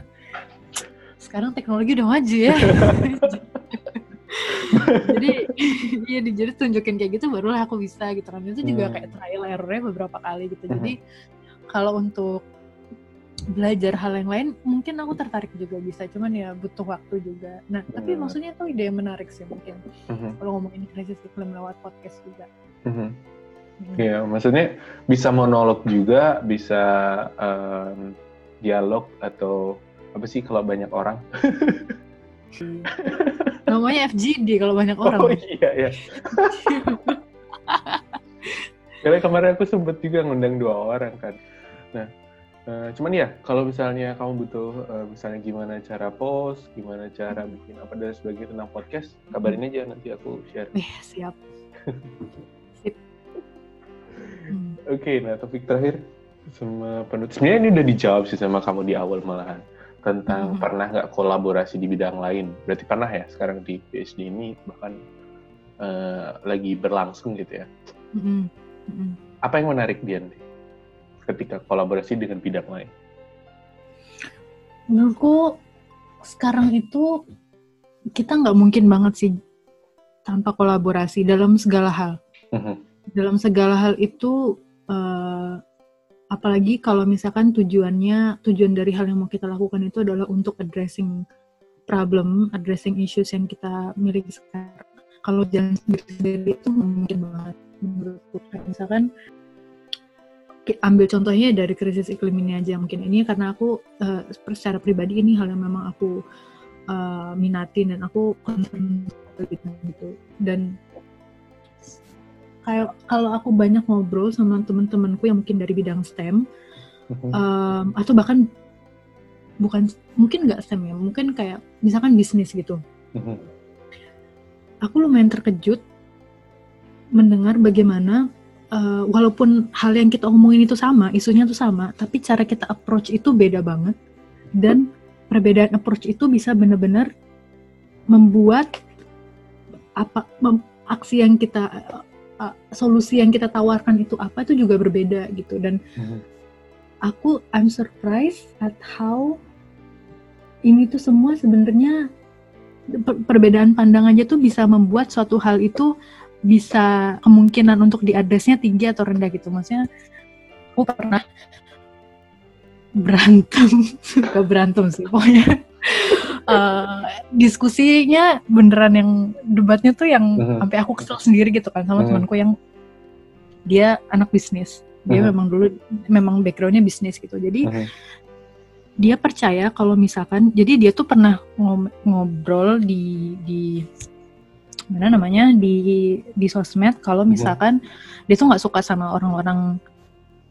sekarang teknologi udah maju ya jadi iya jadi tunjukin kayak gitu barulah aku bisa gitu kan itu juga kayak trial errornya beberapa kali gitu jadi kalau untuk belajar hal yang lain mungkin aku tertarik juga bisa cuman ya butuh waktu juga nah tapi hmm. maksudnya itu ide yang menarik sih mungkin hmm. kalau ngomongin krisis iklim lewat podcast juga hmm. Iya, hmm. maksudnya bisa monolog juga, bisa um, dialog atau apa sih kalau banyak orang? Namanya FGD kalau banyak orang. Oh iya iya. Karena kemarin aku sempet juga ngundang dua orang kan. Nah, Uh, cuman ya kalau misalnya kamu butuh uh, misalnya gimana cara post, gimana cara bikin apa dan sebagainya tentang podcast, kabarin aja nanti aku share. Eh, siap. Sip. Hmm. Oke, okay, nah topik terakhir sama penutup. Sebenarnya ini udah dijawab sih sama kamu di awal malahan tentang hmm. pernah nggak kolaborasi di bidang lain. Berarti pernah ya sekarang di PhD ini bahkan uh, lagi berlangsung gitu ya. Hmm. Hmm. Apa yang menarik Dian? ketika kolaborasi dengan bidang lain? Menurutku sekarang itu kita nggak mungkin banget sih tanpa kolaborasi dalam segala hal. Uh-huh. Dalam segala hal itu, uh, apalagi kalau misalkan tujuannya tujuan dari hal yang mau kita lakukan itu adalah untuk addressing problem, addressing issues yang kita miliki sekarang. Kalau jalan sendiri-sendiri itu mungkin banget menurutku. Misalkan ambil contohnya dari krisis iklim ini aja mungkin ini karena aku uh, secara pribadi ini hal yang memang aku uh, minatin dan aku concern gitu dan kayak kalau aku banyak ngobrol sama teman-temanku yang mungkin dari bidang STEM um, atau bahkan bukan mungkin nggak STEM ya mungkin kayak misalkan bisnis gitu uh-huh. aku lumayan terkejut mendengar bagaimana uh, walaupun hal yang kita omongin itu sama, isunya itu sama, tapi cara kita approach itu beda banget. Dan perbedaan approach itu bisa benar-benar membuat apa mem, aksi yang kita uh, solusi yang kita tawarkan itu apa itu juga berbeda gitu. Dan hmm. aku I'm surprised at how ini tuh semua sebenarnya perbedaan pandang aja tuh bisa membuat suatu hal itu bisa kemungkinan untuk diadresnya tinggi atau rendah gitu. Maksudnya aku pernah berantem. Suka berantem sih pokoknya uh, diskusinya beneran yang debatnya tuh yang uh-huh. sampai aku kesel sendiri gitu kan sama uh-huh. temanku yang dia anak bisnis dia uh-huh. memang dulu memang backgroundnya bisnis gitu jadi uh-huh. dia percaya kalau misalkan jadi dia tuh pernah ngobrol di di mana namanya di di sosmed kalau misalkan uh-huh. dia tuh nggak suka sama orang-orang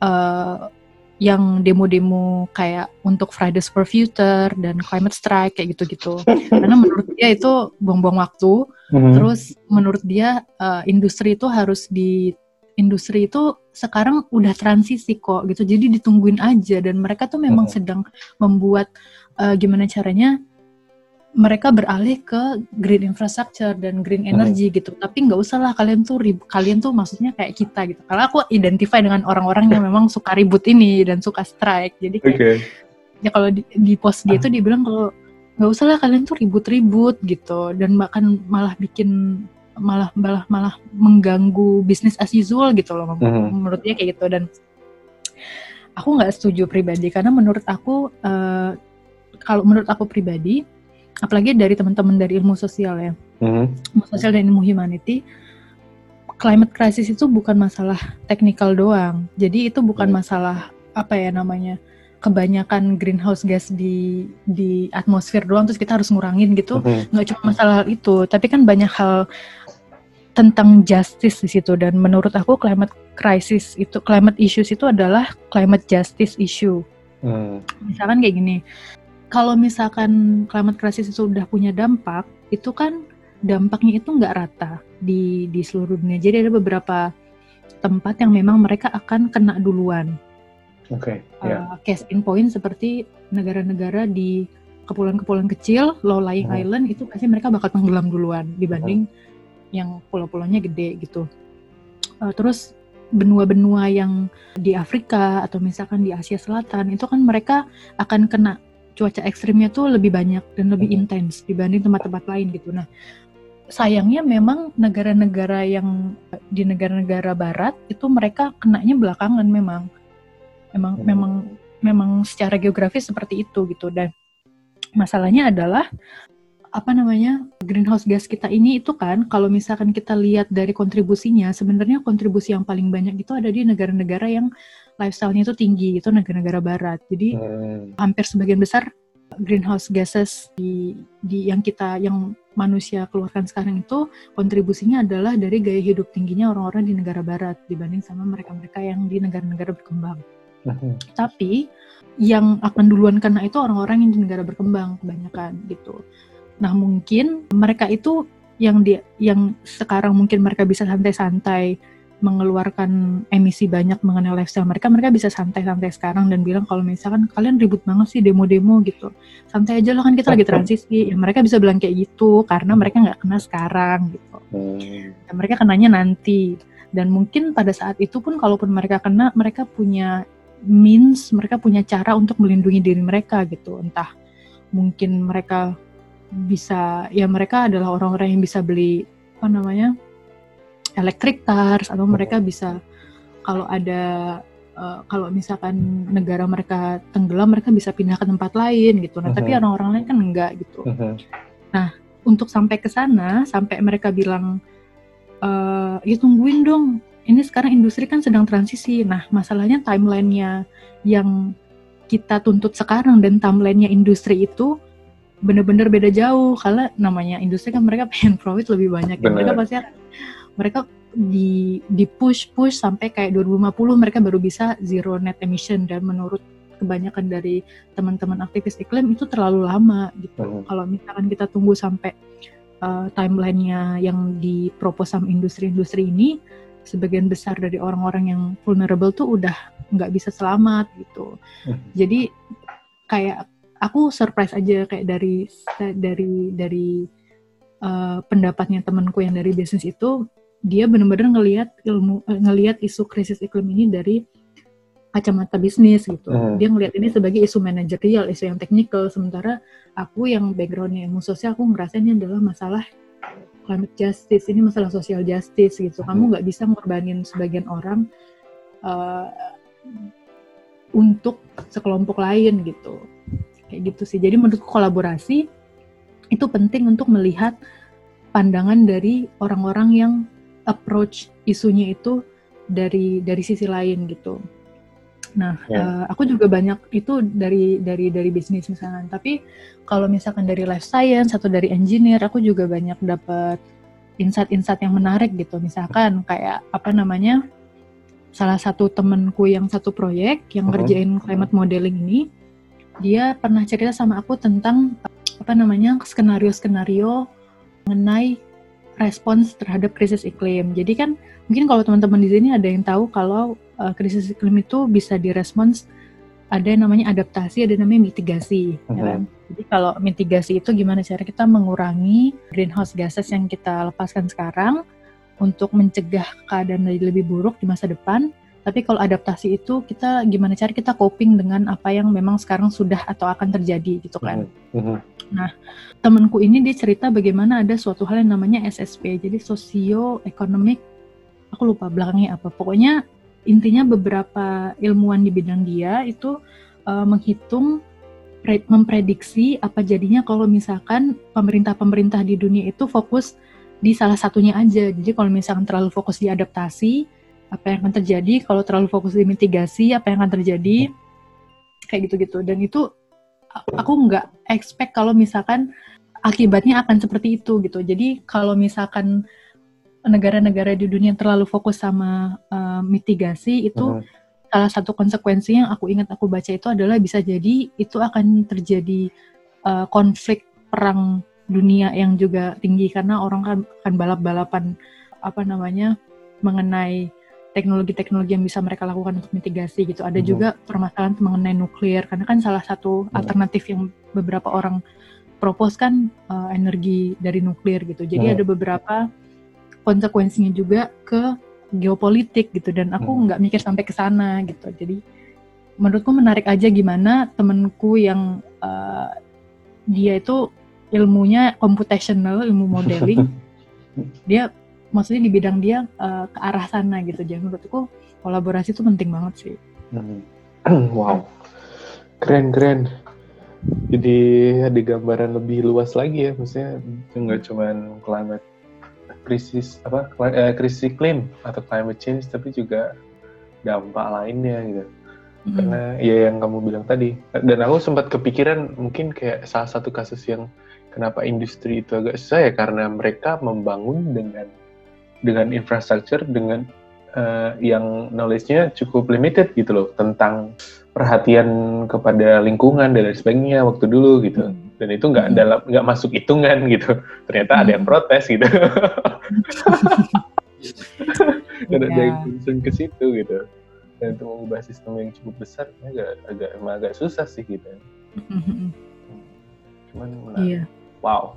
uh, yang demo-demo kayak untuk Fridays for Future dan climate strike kayak gitu-gitu. Karena menurut dia itu buang-buang waktu. Mm-hmm. Terus menurut dia uh, industri itu harus di industri itu sekarang udah transisi kok gitu. Jadi ditungguin aja dan mereka tuh memang mm-hmm. sedang membuat uh, gimana caranya mereka beralih ke green infrastructure dan green energy hmm. gitu. Tapi nggak usah lah kalian tuh rib kalian tuh maksudnya kayak kita gitu. Karena aku identify dengan orang-orang yang memang suka ribut ini dan suka strike. Jadi kayak okay. ya kalau di, di post dia tuh dia bilang kalau nggak usah lah kalian tuh ribut-ribut gitu dan bahkan malah bikin malah malah malah mengganggu bisnis as usual gitu loh hmm. menurut dia kayak gitu dan aku nggak setuju pribadi karena menurut aku uh, kalau menurut aku pribadi apalagi dari teman-teman dari ilmu sosial ya, mm-hmm. ilmu sosial dan ilmu humanity, climate crisis itu bukan masalah teknikal doang. Jadi itu bukan mm. masalah apa ya namanya kebanyakan greenhouse gas di di atmosfer doang terus kita harus ngurangin gitu. Mm-hmm. Nggak cuma masalah hal itu, tapi kan banyak hal tentang justice di situ dan menurut aku climate crisis itu climate issues itu adalah climate justice issue. Mm. Misalkan kayak gini, kalau misalkan climate crisis itu sudah punya dampak, itu kan dampaknya itu nggak rata di di seluruh dunia. Jadi ada beberapa tempat yang memang mereka akan kena duluan. Oke. Okay, yeah. uh, case in point seperti negara-negara di kepulauan-kepulauan kecil, low-lying uh-huh. island itu pasti mereka bakal tenggelam duluan dibanding uh-huh. yang pulau-pulaunya gede gitu. Uh, terus benua-benua yang di Afrika atau misalkan di Asia Selatan itu kan mereka akan kena cuaca ekstrimnya tuh lebih banyak dan lebih hmm. intens dibanding tempat-tempat lain gitu. Nah, sayangnya memang negara-negara yang di negara-negara barat itu mereka kenanya belakangan memang. Memang hmm. memang memang secara geografis seperti itu gitu dan masalahnya adalah apa namanya greenhouse gas kita ini itu kan kalau misalkan kita lihat dari kontribusinya sebenarnya kontribusi yang paling banyak itu ada di negara-negara yang lifestyle-nya itu tinggi itu negara-negara barat. Jadi hmm. hampir sebagian besar greenhouse gases di di yang kita yang manusia keluarkan sekarang itu kontribusinya adalah dari gaya hidup tingginya orang-orang di negara barat dibanding sama mereka-mereka yang di negara-negara berkembang. Hmm. Tapi yang akan duluan kena itu orang-orang yang di negara berkembang kebanyakan gitu. Nah, mungkin mereka itu yang di yang sekarang mungkin mereka bisa santai-santai mengeluarkan emisi banyak mengenai lifestyle mereka, mereka bisa santai-santai sekarang dan bilang kalau misalkan kalian ribut banget sih demo-demo gitu, santai aja loh kan kita lagi transisi. Ya mereka bisa bilang kayak gitu karena mereka nggak kena sekarang gitu. Dan ya, mereka kenanya nanti. Dan mungkin pada saat itu pun kalaupun mereka kena, mereka punya means, mereka punya cara untuk melindungi diri mereka gitu. Entah mungkin mereka bisa, ya mereka adalah orang-orang yang bisa beli apa namanya electric cars atau mereka bisa kalau ada uh, kalau misalkan negara mereka tenggelam mereka bisa pindah ke tempat lain gitu. Nah, uh -huh. tapi uh-huh. orang-orang lain kan enggak gitu. Uh -huh. Nah, untuk sampai ke sana sampai mereka bilang uh, ya tungguin dong. Ini sekarang industri kan sedang transisi. Nah, masalahnya timelinenya yang kita tuntut sekarang dan timelinenya industri itu bener-bener beda jauh karena namanya industri kan mereka pengen profit lebih banyak. Bener. Mereka pasti mereka di di push push sampai kayak 2050 mereka baru bisa zero net emission dan menurut kebanyakan dari teman-teman aktivis iklim itu terlalu lama gitu. Hmm. Kalau misalkan kita tunggu sampai uh, timelinenya yang dipropos sama industri-industri ini, sebagian besar dari orang-orang yang vulnerable tuh udah nggak bisa selamat gitu. Hmm. Jadi kayak aku surprise aja kayak dari dari dari uh, pendapatnya temanku yang dari bisnis itu dia benar-benar ngelihat ilmu uh, ngelihat isu krisis iklim ini dari kacamata bisnis gitu. Hmm. Dia ngelihat ini sebagai isu manajerial, isu yang teknikal. Sementara aku yang backgroundnya ilmu sosial, aku ngerasa ini adalah masalah climate justice, ini masalah social justice gitu. Kamu nggak bisa ngorbanin sebagian orang uh, untuk sekelompok lain gitu. Kayak gitu sih. Jadi menurutku kolaborasi itu penting untuk melihat pandangan dari orang-orang yang approach isunya itu dari dari sisi lain gitu. Nah, yeah. Ya. uh, aku juga banyak itu dari dari dari bisnis misalnya. Tapi kalau misalkan dari life science atau dari engineer, aku juga banyak dapat insight-insight yang menarik gitu. Misalkan kayak apa namanya? Salah satu temenku yang satu proyek yang uh-huh. ngerjain climate modeling ini, dia pernah cerita sama aku tentang apa namanya skenario-skenario mengenai respons terhadap krisis iklim. Jadi kan mungkin kalau teman-teman di sini ada yang tahu kalau uh, krisis iklim itu bisa direspons ada yang namanya adaptasi, ada yang namanya mitigasi. Ya kan? Jadi kalau mitigasi itu gimana cara kita mengurangi greenhouse gases yang kita lepaskan sekarang untuk mencegah keadaan lebih buruk di masa depan. Tapi kalau adaptasi itu kita gimana cara kita coping dengan apa yang memang sekarang sudah atau akan terjadi gitu kan. Uh -huh. Nah, temanku ini dia cerita bagaimana ada suatu hal yang namanya SSP, jadi socio economic aku lupa belakangnya apa. Pokoknya intinya beberapa ilmuwan di bidang dia itu uh, menghitung memprediksi apa jadinya kalau misalkan pemerintah-pemerintah di dunia itu fokus di salah satunya aja. Jadi kalau misalkan terlalu fokus di adaptasi, apa yang akan terjadi? Kalau terlalu fokus di mitigasi, apa yang akan terjadi? Kayak gitu-gitu. Dan itu aku nggak expect kalau misalkan akibatnya akan seperti itu gitu. Jadi kalau misalkan negara-negara di dunia yang terlalu fokus sama uh, mitigasi itu uh salah satu konsekuensi yang aku ingat aku baca itu adalah bisa jadi itu akan terjadi uh, konflik perang dunia yang juga tinggi karena orang kan akan balap-balapan apa namanya mengenai teknologi-teknologi yang bisa mereka lakukan untuk mitigasi gitu. Ada uh juga permasalahan mengenai nuklir karena kan salah satu uh alternatif yang beberapa orang propose kan uh, energi dari nuklir gitu. Jadi uh ada beberapa konsekuensinya juga ke geopolitik gitu dan aku hmm. nggak mikir sampai ke sana gitu jadi menurutku menarik aja gimana temenku yang uh, dia itu ilmunya computational ilmu modeling dia maksudnya di bidang dia uh, ke arah sana gitu. Jadi menurutku kolaborasi itu penting banget sih. Hmm. wow. Keren keren. Jadi ada gambaran lebih luas lagi ya maksudnya nggak cuma climate krisis apa eh, krisis iklim atau climate change tapi juga dampak lainnya gitu. Mm-hmm. karena ya yang kamu bilang tadi dan aku sempat kepikiran mungkin kayak salah satu kasus yang kenapa industri itu agak susah ya karena mereka membangun dengan dengan infrastruktur dengan uh, yang knowledge-nya cukup limited gitu loh tentang perhatian kepada lingkungan dan lain sebagainya waktu dulu gitu hmm. dan itu nggak hmm. dalam nggak masuk hitungan gitu ternyata hmm. ada yang hmm. protes gitu dan yeah. ada yang concern ke situ gitu dan untuk mengubah sistem yang cukup besar agak agak emang agak susah sih gitu cuman menarik yeah. wow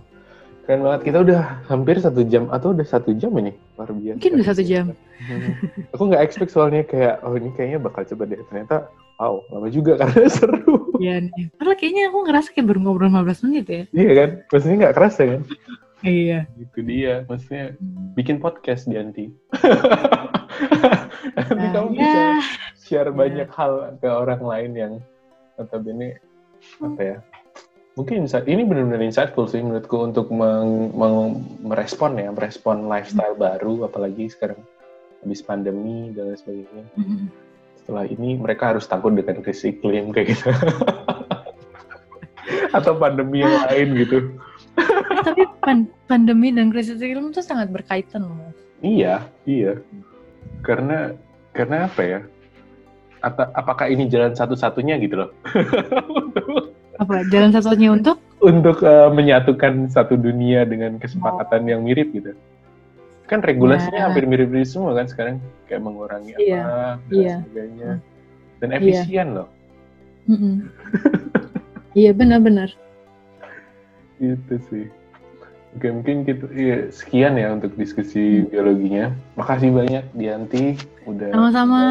keren banget kita udah hampir satu jam atau udah satu jam ini luar biasa mungkin udah satu jam aku nggak expect soalnya kayak oh ini kayaknya bakal coba deh ternyata wow, lama juga karena seru. Iya nih. Karena kayaknya aku ngerasa kayak baru ngobrol 15 menit ya. Iya kan? Maksudnya nggak kerasa kan? Iya. Itu dia. Maksudnya bikin podcast Dianti. Nanti nah, kamu ya. bisa share ya. banyak hal ke orang lain yang notabene apa ya mungkin ini benar-benar insightful sih menurutku untuk meng, meng, merespon ya merespon lifestyle hmm. baru apalagi sekarang habis pandemi dan lain sebagainya. Hmm. Setelah ini mereka harus takut dengan krisis iklim kayak gitu. Atau pandemi yang lain gitu. Tapi pan pandemi dan krisis iklim itu sangat berkaitan loh. Iya iya. Karena karena apa ya? Ata, apakah ini jalan satu-satunya gitu loh apa jalan satu-satunya untuk untuk uh, menyatukan satu dunia dengan kesepakatan oh. yang mirip gitu kan regulasinya nah. hampir mirip-mirip semua kan sekarang kayak mengurangi iya, apa dan iya. sebagainya dan iya. efisien iya. loh mm -mm. iya benar-benar gitu sih Oke mungkin gitu ya, sekian ya untuk diskusi hmm. biologinya. Makasih banyak Dianti udah sama-sama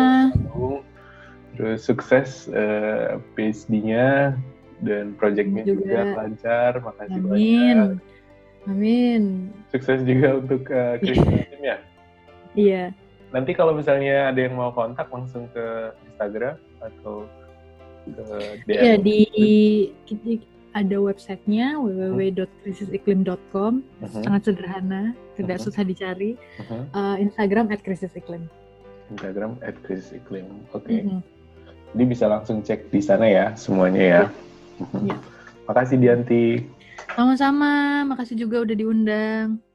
Terus sukses uh, PhD-nya dan project-nya juga. juga lancar. Makasih Amin. banyak. Amin. Sukses juga untuk uh, Christian ya. Iya. Nanti kalau misalnya ada yang mau kontak langsung ke Instagram atau ke DM. Iya di, di ada websitenya www.krisisiklim.com uh -huh. sangat sederhana tidak uh -huh. susah dicari uh -huh. uh, Instagram at krisisiklim Instagram at krisisiklim oke okay. uh -huh. jadi bisa langsung cek di sana ya semuanya ya uh yeah. makasih Dianti. Sama-sama. Makasih juga udah diundang